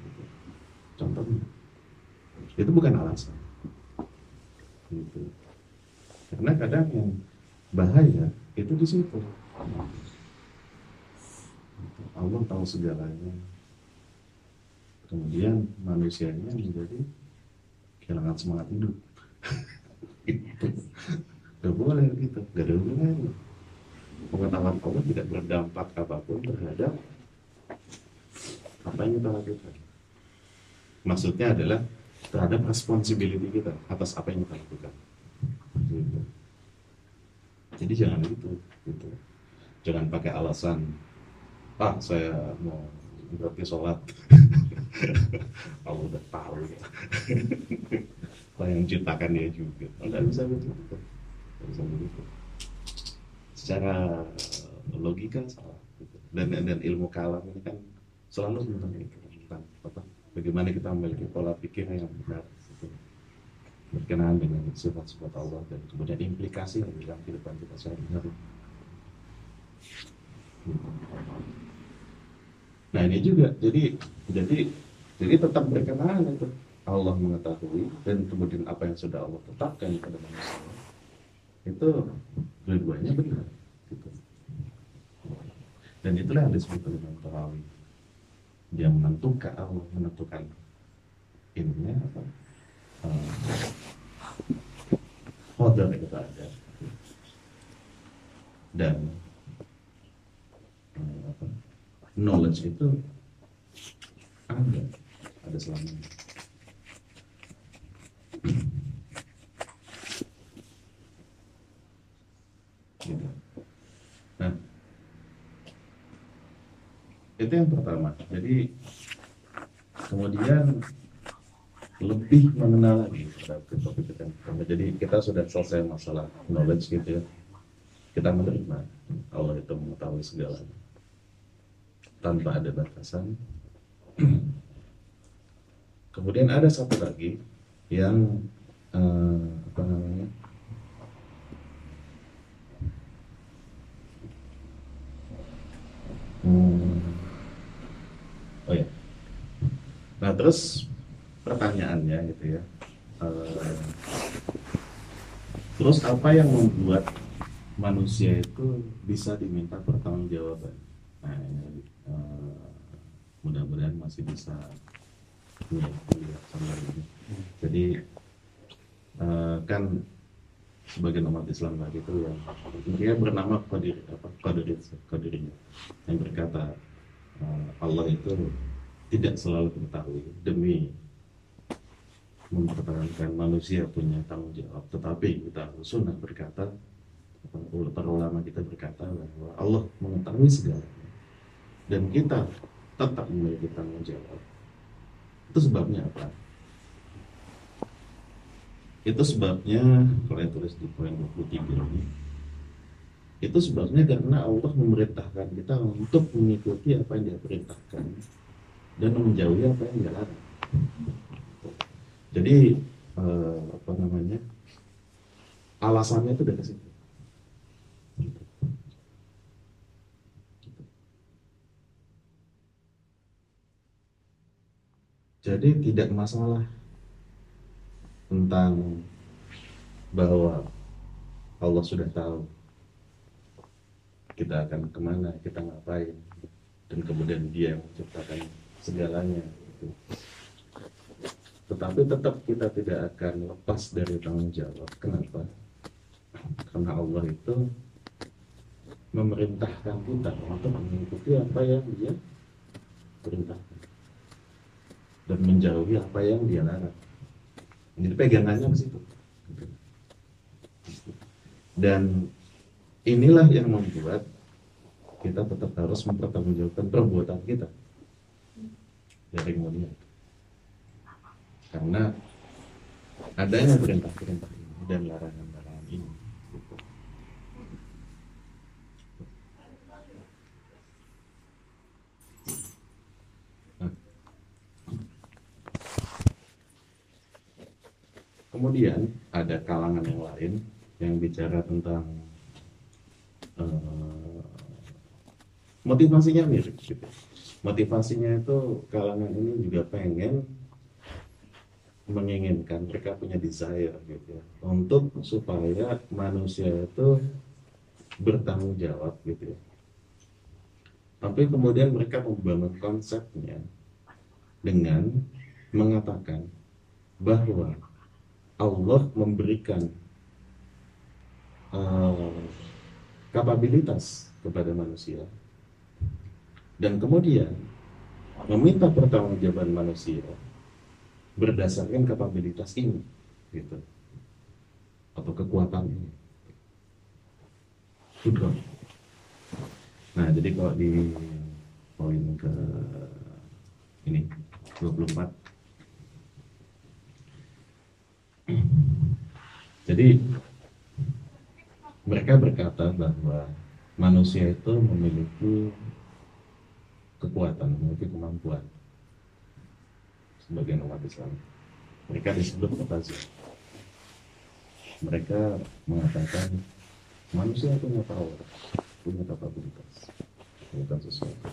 contohnya itu bukan alasan. Gitu. Karena kadang yang bahaya itu di situ. Allah tahu segalanya. Kemudian manusianya menjadi kehilangan semangat hidup gak boleh gitu. Gak ada hubungannya. Pengetahuan Allah tidak berdampak apa pun terhadap apa yang kita lakukan. Maksudnya adalah terhadap responsibility kita atas apa yang kita lakukan. Gitu. jadi jangan itu gitu. Jangan pakai alasan ah saya mau berarti sholat. Allah udah tahu ya. yang menciptakan dia juga. Nggak bisa begitu begitu secara logika salah gitu. dan dan ilmu kalam ini kan selalu tentang itu tentang apa bagaimana kita memiliki pola pikir yang benar gitu. berkenaan dengan sifat-sifat Allah dan kemudian implikasi yang dalam kehidupan kita sehari-hari nah ini juga jadi jadi jadi tetap berkenaan itu Allah mengetahui dan kemudian apa yang sudah Allah tetapkan pada manusia itu dua-duanya benar gitu. dan itulah yang disebut dengan tarawih dia menentukan Allah menentukan ininya apa? Uh, qadar itu ada. Dan apa, knowledge itu ada ada selamanya gitu. Nah, itu yang pertama. Jadi kemudian lebih mengenal lagi terhadap topik kita. Jadi kita sudah selesai masalah knowledge gitu ya. Kita menerima Allah itu mengetahui segalanya tanpa ada batasan. Kemudian ada satu lagi yang uh, apa namanya oh ya nah terus pertanyaannya gitu ya uh, terus apa yang membuat manusia itu bisa diminta pertanggungjawaban? Nah uh, mudah-mudahan masih bisa melihat sama ini. Jadi uh, kan sebagai umat Islam tadi itu yang dia bernama Qadir apa Qadirin Qadirnya yang berkata uh, Allah itu tidak selalu mengetahui demi mempertahankan manusia punya tanggung jawab. Tetapi kita sunnah berkata para ulama kita berkata bahwa Allah mengetahui segalanya. Dan kita tetap memiliki tanggung jawab. Itu sebabnya apa itu sebabnya kalau yang tulis di poin 23 ini itu sebabnya karena Allah memerintahkan kita untuk mengikuti apa yang dia perintahkan dan menjauhi apa yang dia larang. Jadi eh, apa namanya alasannya itu dari situ. Jadi tidak masalah tentang bahwa Allah sudah tahu kita akan ke mana, kita ngapain, dan kemudian Dia yang menciptakan segalanya. Gitu. Tetapi tetap kita tidak akan lepas dari tanggung jawab. Kenapa? Karena Allah itu memerintahkan kita untuk mengikuti apa yang Dia perintahkan dan menjauhi apa yang Dia larang. Jadi pegangannya ke situ. Dan inilah yang membuat kita tetap harus mempertanggungjawabkan perbuatan kita dari mulia. Karena adanya perintah-perintah ini dan larangan-larangan ini. Kemudian ada kalangan yang lain yang bicara tentang uh, motivasinya mirip gitu. Motivasinya itu kalangan ini juga pengen menginginkan mereka punya desire gitu ya untuk supaya manusia itu bertanggung jawab gitu ya. Tapi kemudian mereka membangun konsepnya dengan mengatakan bahwa Allah memberikan uh, kapabilitas kepada manusia. Dan kemudian meminta pertanggungjawaban manusia berdasarkan kapabilitas ini gitu. Atau kekuatan ini. Sudah. nah jadi kalau di poin ke ini 24 Jadi mereka berkata bahwa manusia itu memiliki kekuatan, memiliki kemampuan sebagian umat Islam. Mereka disebut mutazil. Mereka mengatakan manusia punya power, punya kapabilitas, bukan sesuatu.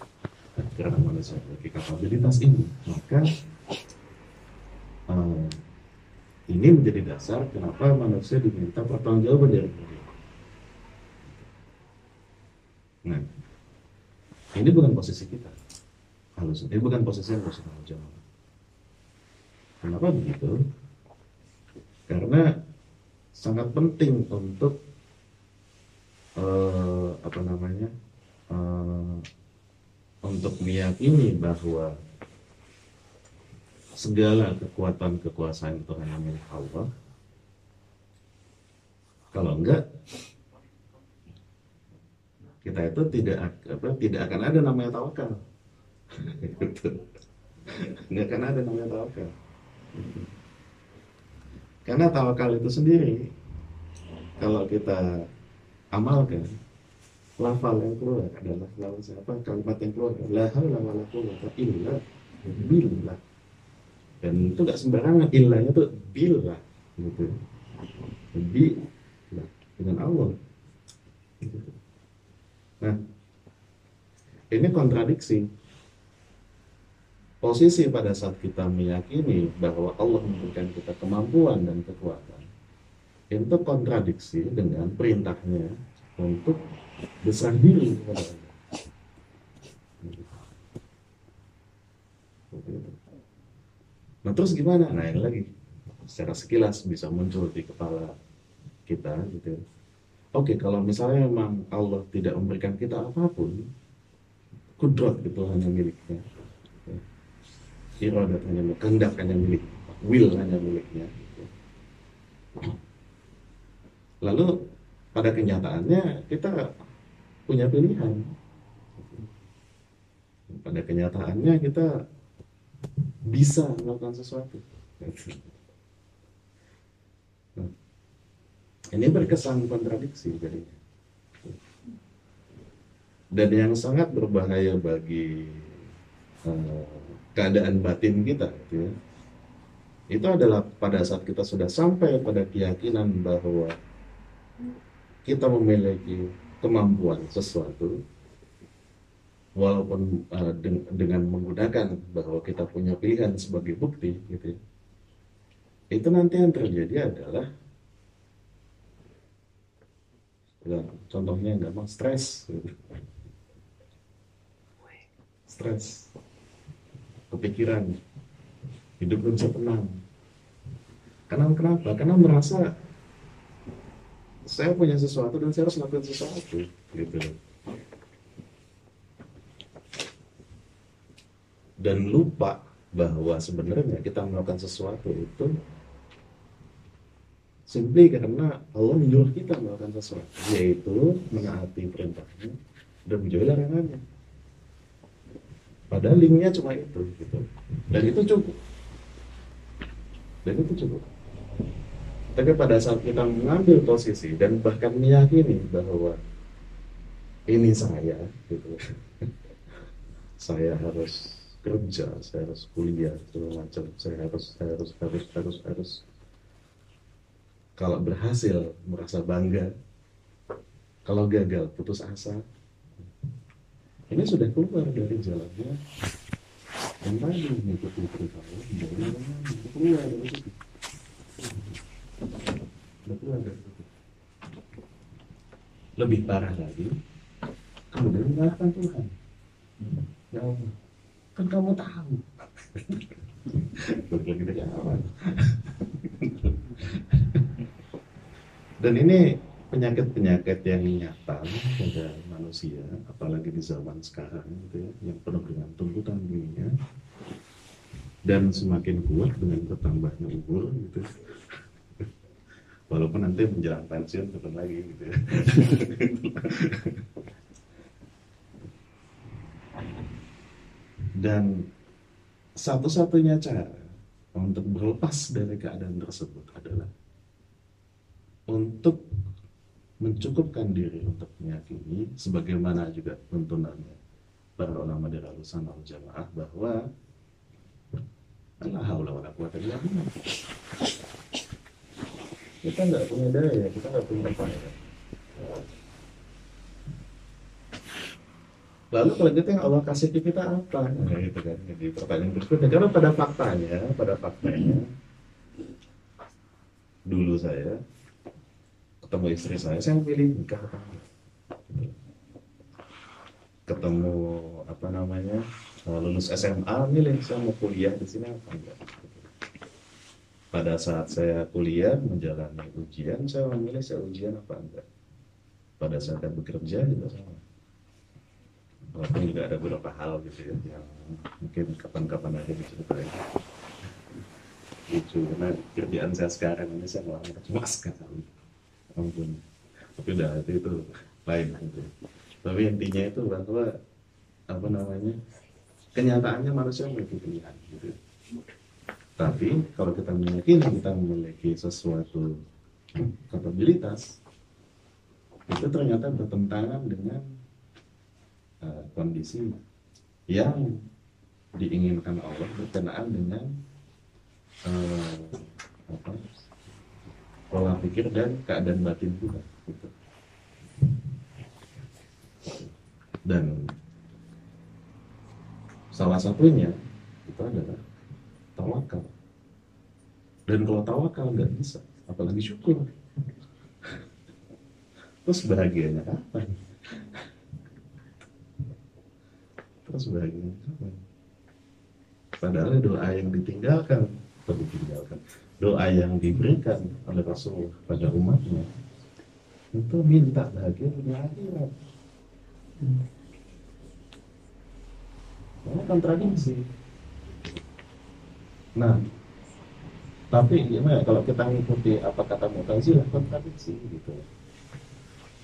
Karena manusia memiliki kapabilitas ini, maka ini menjadi dasar kenapa manusia diminta pertanggungjawaban dari Allah. Nah, ini bukan posisi kita. Halus, ini bukan posisi yang harus tanggung jawab. Kenapa begitu? Karena sangat penting untuk uh, apa namanya uh, untuk meyakini bahwa segala kekuatan kekuasaan itu hanya milik Allah. Kalau enggak, kita itu tidak apa tidak akan ada namanya tawakal gitu. nggak akan ada namanya tawakal karena tawakal itu sendiri kalau kita amalkan lafal yang keluar adalah lafal siapa kalimat yang keluar la haula wala quwwata illa billah dan itu gak sembarangan illahnya tuh billah gitu billah dengan Allah. Nah, ini kontradiksi. Posisi pada saat kita meyakini bahwa Allah memberikan kita kemampuan dan kekuatan, itu kontradiksi dengan perintahnya untuk besar diri kepada. Nah terus gimana? Nah ini lagi secara sekilas bisa muncul di kepala kita gitu. Oke, kalau misalnya memang Allah tidak memberikan kita apa pun, kudrat itu hanya miliknya. Iradat hanya milik, kehendak hanya milik, will hanya miliknya. Lalu pada kenyataannya kita punya pilihan. Pada kenyataannya kita bisa melakukan sesuatu. Ini berkesan kontradiksi jadinya. Dan yang sangat berbahaya bagi uh, keadaan batin kita, gitu ya, itu adalah pada saat kita sudah sampai pada keyakinan bahwa kita memiliki kemampuan sesuatu, walaupun uh, dengan menggunakan bahwa kita punya pilihan sebagai bukti, gitu ya, itu nanti yang terjadi adalah ya, contohnya gampang stres. Stres. Kepikiran. Hidup belum bisa tenang karena kenapa? Karena merasa saya punya sesuatu dan saya harus melakukan sesuatu gitu dan lupa bahwa sebenarnya kita melakukan sesuatu itu Simply karena Allah menyuruh kita melakukan sesuatu, yaitu menaati perintahnya dan menjauhi larangannya. Padahal linknya cuma itu, gitu. Dan itu cukup. Dan itu cukup. Tapi pada saat kita mengambil posisi dan bahkan meyakini bahwa ini saya, gitu. saya harus kerja, saya harus kuliah, segala macam, saya harus, saya harus, harus, harus, harus. Kalau berhasil merasa bangga. Kalau gagal putus asa. Ini sudah keluar dari jalannya. Yang tadi mengikuti perintah dari situ? Keluar dari situ. Lebih parah lagi kemudian menyalahkan Tuhan ya Allah kan kamu tahu dan ini penyakit-penyakit yang nyata pada manusia, apalagi di zaman sekarang gitu ya, yang penuh dengan tuntutan dunia dan semakin kuat dengan bertambahnya umur gitu. Walaupun nanti menjelang pensiun turun lagi gitu ya. Dan satu-satunya cara untuk berlepas dari keadaan tersebut adalah untuk mencukupkan diri untuk meyakini sebagaimana juga tuntunannya para ulama dari alusan al jamaah bahwa Allah haula wala quwata. Kita nggak punya daya, kita nggak punya upaya. Lalu gitu yang Allah kasih ke kita apa? Nah, gitu kan. Jadi pertanyaan berikutnya, karena pada faktanya, pada faktanya, dulu saya ketemu istri saya, saya pilih nikah. Ketemu apa namanya eh, lulus SMA, milih saya mau kuliah di sini apa enggak. Pada saat saya kuliah menjalani ujian, saya memilih saya ujian apa enggak. Pada saat saya bekerja juga sama walaupun juga ada beberapa hal gitu ya yang mungkin kapan-kapan aja diceritain lucu karena kerjaan saya sekarang ini saya ngelamar cuma sekali ampun. Tapi udah itu, itu lain gitu. Tapi intinya itu bahwa apa namanya kenyataannya manusia memiliki pilihan gitu. Tapi kalau kita meyakini kita memiliki sesuatu kapabilitas itu ternyata bertentangan dengan uh, kondisi yang diinginkan Allah berkenaan dengan uh, apa, pola pikir dan keadaan batin kita. Gitu. dan salah satunya itu adalah tawakal. Dan kalau tawakal nggak bisa apalagi syukur. Terus bahagianya kapan bahagianya kapan padahal doa yang ditinggalkan atau ditinggalkan doa yang diberikan oleh Rasul pada umatnya itu minta bahagia dunia akhirat Karena kontradiksi. Nah, tapi gimana kalau kita mengikuti apa kata Mu'tazilah kontradiksi gitu.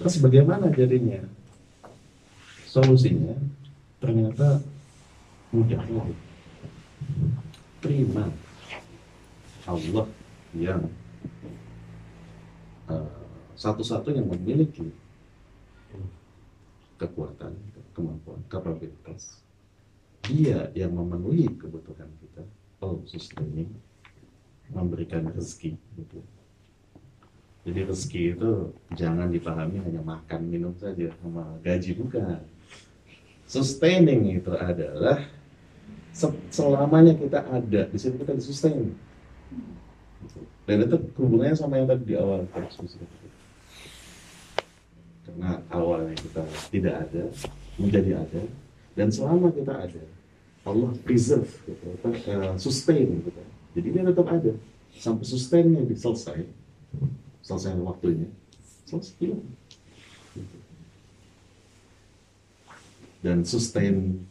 Terus bagaimana jadinya? Solusinya ternyata mudah Terima Allah yang uh, satu-satu yang memiliki kekuatan, kemampuan, kapabilitas. Dia yang memenuhi kebutuhan kita, oh sustaining, memberikan rezeki gitu. Jadi rezeki itu jangan dipahami hanya makan minum saja sama gaji bukan. Sustaining itu adalah selamanya kita ada. Di situ kita disustain. Dan itu hubungannya sama yang tadi di awal. Karena awalnya kita tidak ada menjadi ada dan selama kita ada Allah preserve gitu, uh, sustain gitu. jadi dia tetap ada. Sampai sustainnya selesai selesai waktunya selesai dan sustain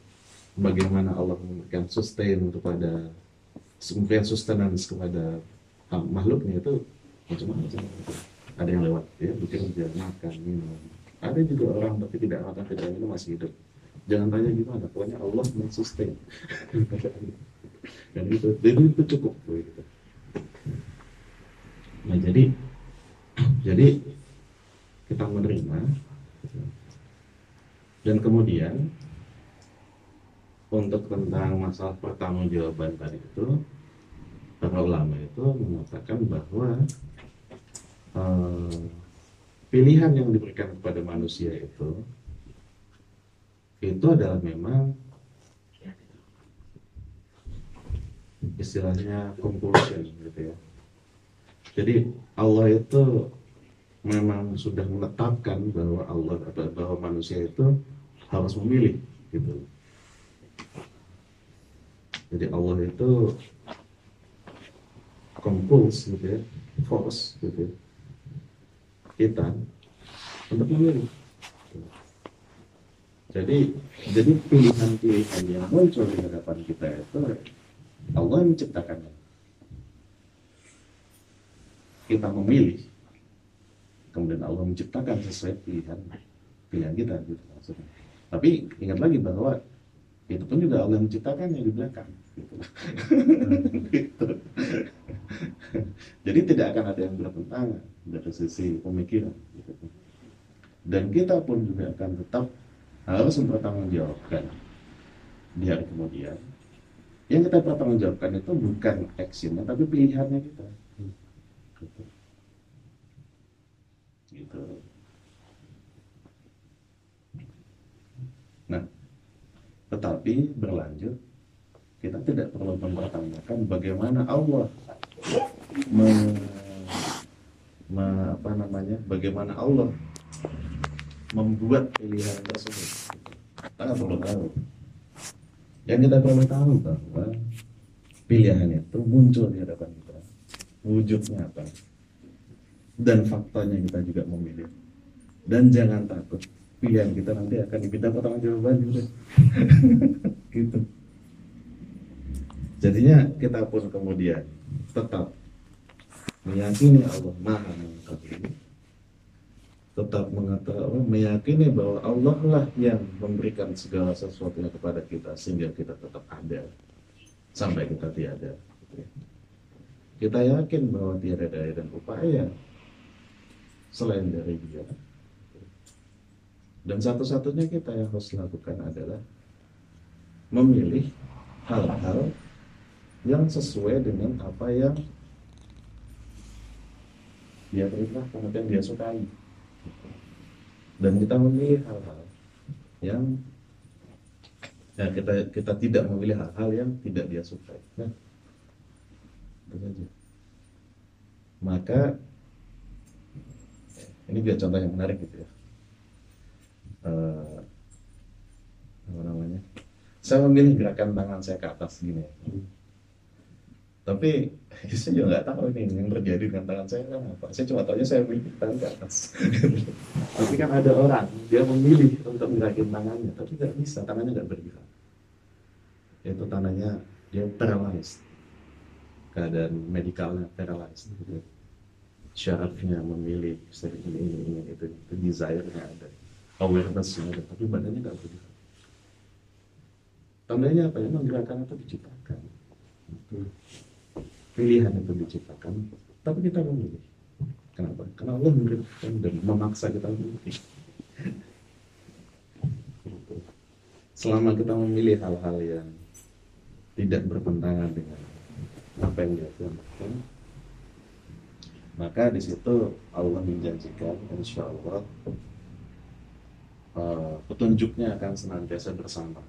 bagaimana Allah memberikan sustain kepada memberikan sustenance kepada makhluknya itu macam-macam. Ada yang lewat ya bekerja makan minum. Ada juga orang tapi tidak makan tidak minum masih hidup. Jangan tanya gimana pokoknya Allah mensustain. Dan itu jadi itu cukup gitu. nah jadi jadi kita menerima dan kemudian untuk tentang masalah pertanggungjawaban tadi itu para ulama itu mengatakan bahwa uh, pilihan yang diberikan kepada manusia itu itu adalah memang istilahnya compulsion gitu ya. Jadi Allah itu memang sudah menetapkan bahwa Allah bahwa manusia itu harus memilih gitu. Jadi Allah itu kompuls gitu ya, force gitu ya kita untuk memilih. Jadi jadi pilihan-pilihan yang muncul di hadapan kita itu Allah yang menciptakannya. Kita memilih, kemudian Allah menciptakan sesuai pilihan pilihan kita gitu maksudnya. Tapi ingat lagi bahwa itu pun juga Allah menciptakan yang di belakang gitu. gitu. Jadi tidak akan ada yang bertentangan dari sisi pemikiran. gitu. Dan kita pun juga akan tetap harus mempertanggungjawabkan di hari kemudian. Yang kita pertanggungjawabkan itu bukan actionnya, tapi pilihannya kita. Gitu. Gitu. Nah, tetapi berlanjut kita tidak perlu mempertanyakan bagaimana Allah me, me- apa namanya bagaimana Allah membuat pilihan tersebut. Kita nggak perlu tahu. Yang kita perlu tahu bahwa pilihan itu muncul di hadapan kita. Wujudnya apa dan faktanya kita juga memilih. Dan jangan takut pilihan kita nanti akan diminta pertanggung jawaban juga gitu. Jadinya kita pun kemudian tetap meyakini Allah maha mengetahui. Tetap mengatakan meyakini bahwa Allah lah yang memberikan segala sesuatunya kepada kita sehingga kita tetap ada sampai kita tiada. Kita yakin bahwa tiada daya dan upaya selain dari dia. Dan satu-satunya kita yang harus lakukan adalah memilih hal-hal yang sesuai dengan apa yang dia perintahkan atau yang dia sukai. Dan kita memilih hal-hal yang ya kita kita tidak memilih hal-hal yang tidak dia sukai. Nah, itu saja. Maka ini juga contoh yang menarik gitu ya. Eh, apa namanya? Saya memilih gerakan tangan saya ke atas gini. Tapi saya juga nggak tahu ini yang terjadi dengan tangan saya kan apa. Saya cuma tahu saya memilih tangan ke atas. Tapi kan ada orang dia memilih untuk gerakin tangannya tapi nggak bisa tangannya nggak bergerak. Itu tandanya dia paralyzed. Keadaan medikalnya paralyzed gitu. Syaratnya memilih saya ini ini ini itu itu desire-nya ada awareness-nya ada tapi badannya nggak bergerak tandanya apa? Ya gerakan itu diciptakan. Pilihan itu diciptakan tapi kita memilih. Kenapa? Karena Allah memberikan dan memaksa kita memilih. Selama kita memilih hal-hal yang tidak bertentangan dengan apa yang dia firmankan maka di situ Allah menjanjikan insya Allah eh, petunjuknya akan senantiasa bersama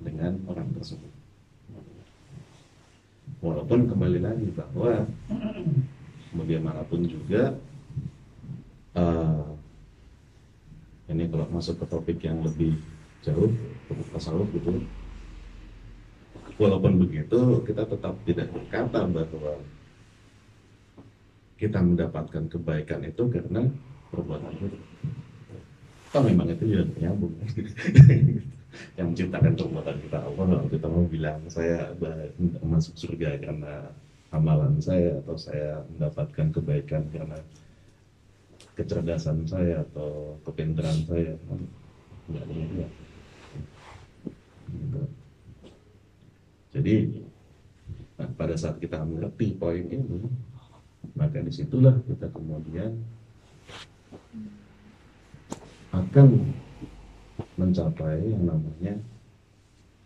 dengan orang tersebut. Walaupun kembali lagi bahwa bagaimanapun juga eh, ini kalau masuk ke topik yang lebih jauh topik tasawuf gitu. Walaupun begitu kita tetap tidak berkata bahwa kita mendapatkan kebaikan itu karena perbuatan itu. Toh memang itu juga nyambung. Yang menciptakan perbuatan kita Allah. Kalau kita mau bilang saya masuk surga karena amalan saya atau saya mendapatkan kebaikan karena kecerdasan saya atau kepintaran saya enggak demikian Gitu. jadi nah, pada saat kita mengerti poin ini maka di situlah kita kemudian akan mencapai yang namanya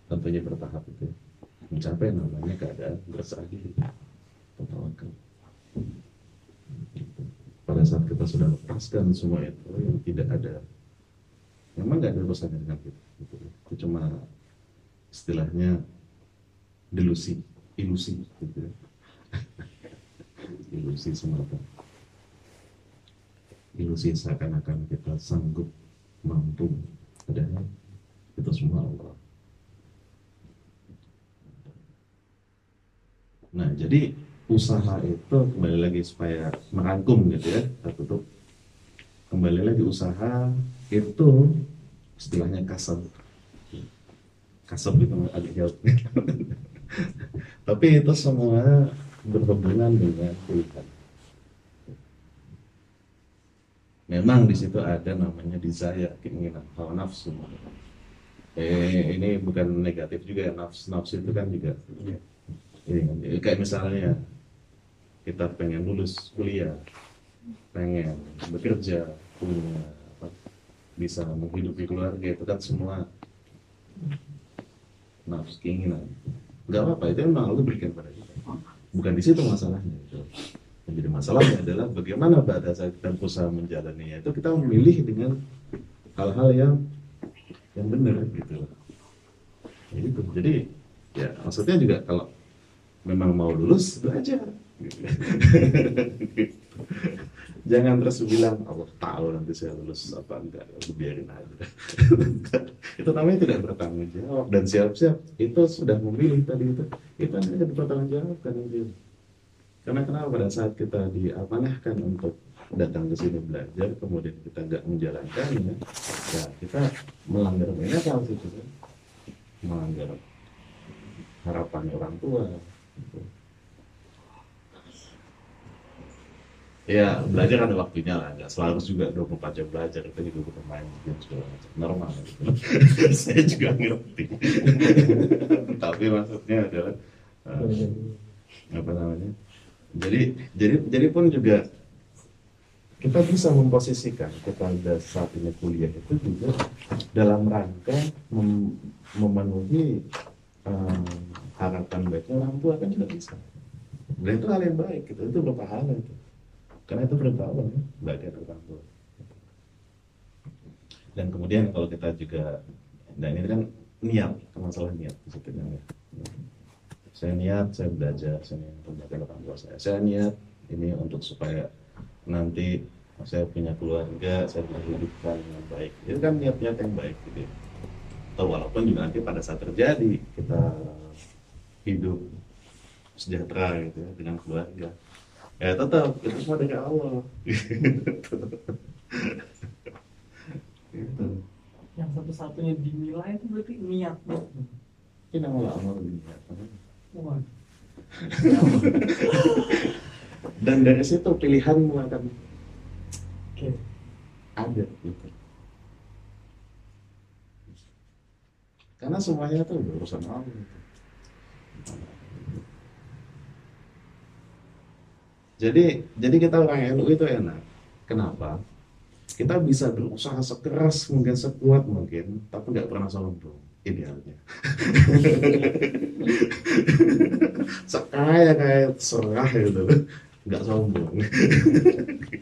tentunya bertahap itu ya, mencapai yang namanya keadaan berserah diri tawakal pada saat kita sudah lepaskan semua itu yang tidak ada memang nggak ada urusannya dengan kita gitu. itu cuma istilahnya delusi ilusi gitu ya. ilusi semata ilusi seakan-akan kita sanggup mampu. Padahal itu semua Allah. Nah jadi usaha itu kembali lagi supaya merangkum gitu ya kita kembali lagi usaha itu istilahnya kasab kasab itu agak jauh. Tapi itu semua berhubungan dengan pilihan memang di situ ada namanya desire keinginan hawa nafsu. Eh ini bukan negatif juga ya nafsu nafsu itu kan juga. Ini kan, ya, kayak misalnya kita pengen lulus kuliah pengen bekerja punya apa, bisa menghidupi keluarga itu kan semua nafsu keinginan. Nggak apa-apa itu memang Allah berikan pada kita bukan di situ masalahnya itu yang jadi masalahnya adalah bagaimana pada saat kita berusaha menjalaninya itu kita memilih dengan hal-hal yang yang benar gitu. Ya gitu. Jadi ya maksudnya juga kalau memang mau lulus belajar gitu. jangan terus bilang Allah tahu nanti saya lulus apa enggak aku biarin aja. Itu namanya tidak bertanggung jawab. Dan siap-siap itu sudah memilih tadi itu. Itu namanya bertanggung jawab kan karena kenapa pada saat kita diamanahkan untuk datang ke sini belajar kemudian kita nggak menjalankannya ya kita melanggar banyak hal situ kan? Melanggar harapan orang tua gitu. Ya belajar ada waktunya lah nggak selalu juga 24 jam belajar itu juga bukan main game segala macam. Normal gitu. saya juga ngerti. Tapi maksudnya adalah eh, apa namanya? Jadi jadi jadi pun juga kita bisa memposisikan kita ada saat ini kuliah itu juga dalam rangka mem- memenuhi eh, harapan baiknya orang tua kan juga bisa. Dan itu hal yang baik gitu itu berpahala itu karena itu perintah Allah ya, orang tua dan kemudian kalau kita juga dan ini kan niat masalah niat sebetulnya ya. saya niat saya belajar saya niat menjaga tua saya saya niat ini untuk supaya nanti saya punya keluarga saya bisa hidupkan dengan baik itu kan niat-niat yang baik gitu ya. atau walaupun juga nanti pada saat terjadi kita hidup sejahtera gitu ya dengan keluarga ya tetap. Itu semua dari Allah. Gitu. Yang satu-satunya dinilai itu berarti niat ini Allah. Amal niat Wah, dan dari situ pilihanmu akan oke. ada gitu. Karena semuanya itu urusan Allah gitu. Jadi jadi kita orang NU itu enak. Kenapa? Kita bisa berusaha sekeras mungkin sekuat mungkin tapi nggak pernah sombong idealnya. Sekaya kayak serah gitu. Nggak sombong.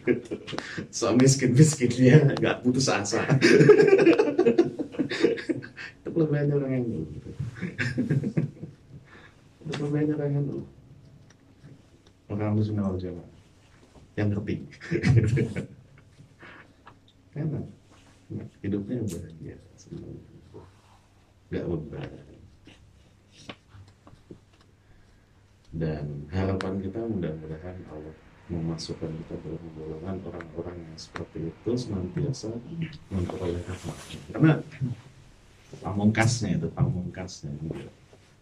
Gitu. so miskin miskinnya nggak putus asa. Itu kelebihannya orang dulu gitu. itu kelebihannya orang yang orang lu sunnah wal jamaah yang ngerti enak. Hidupnya bahagia nggak beban. Dan harapan kita mudah-mudahan Allah memasukkan kita dalam golongan orang-orang yang seperti itu senantiasa memperoleh rahmat. Karena pamungkasnya itu pamungkasnya gitu.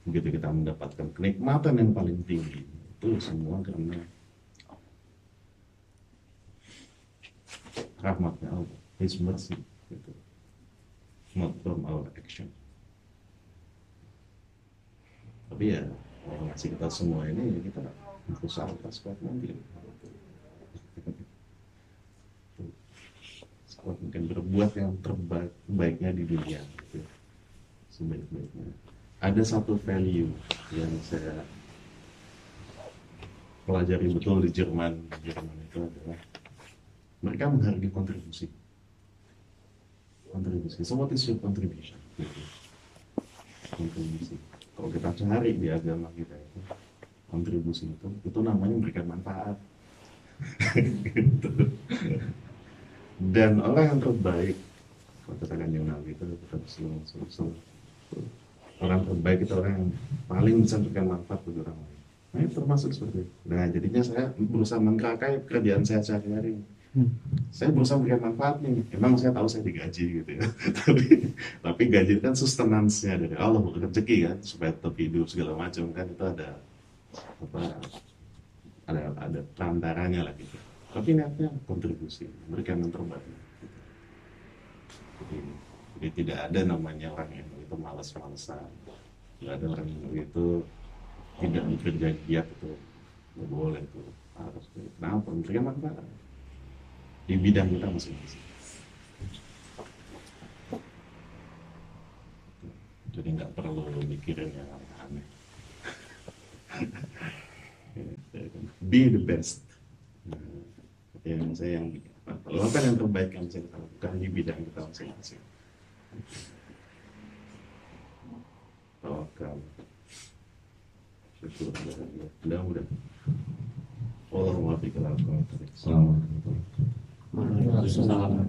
begitu kita mendapatkan kenikmatan yang paling tinggi itu semua karena rahmatnya Allah His mercy gitu. not from our action tapi ya yang ngasih kita semua ini ya kita berusaha sekuat mungkin sekuat mungkin berbuat yang terbaik baiknya di dunia gitu. sebaik-baiknya ada satu value yang saya pelajari betul di Jerman Jerman itu adalah mereka menghargai kontribusi. Kontribusi so what is your contribution kontribusi. Kalau kita cari di agama kita itu kontribusi itu itu namanya memberikan manfaat. Gitu. dan orang yang terbaik kalau katakan yang nabi itu tetap selalu orang terbaik itu orang yang paling bisa memberikan manfaat bagi orang lain nah itu termasuk seperti itu. Nah jadinya saya berusaha mengkakai pekerjaan saya sehari-hari. Saya berusaha memberikan manfaat nih emang saya tahu saya digaji gitu ya. Tapi tapi gaji kan sustenance-nya dari Allah bukan rezeki kan supaya tetap hidup segala macam kan itu ada apa ada ada perantaranya lah gitu. Tapi niatnya kontribusi memberikan yang terbaik. Gitu. jadi, jadi tidak ada namanya orang yang itu malas-malasan nggak ada orang yang itu tidak bekerja giat itu nggak boleh tuh harus kenapa? Mereka manfaat di bidang kita masing-masing. Jadi nggak perlu mikirin yang aneh be the best. Nah, yang saya yang lakukan yang terbaik yang kita lakukan di bidang kita masing-masing? Tawakal Laura. Oda Roma África, la Roma África. Salam. Salam. Salam.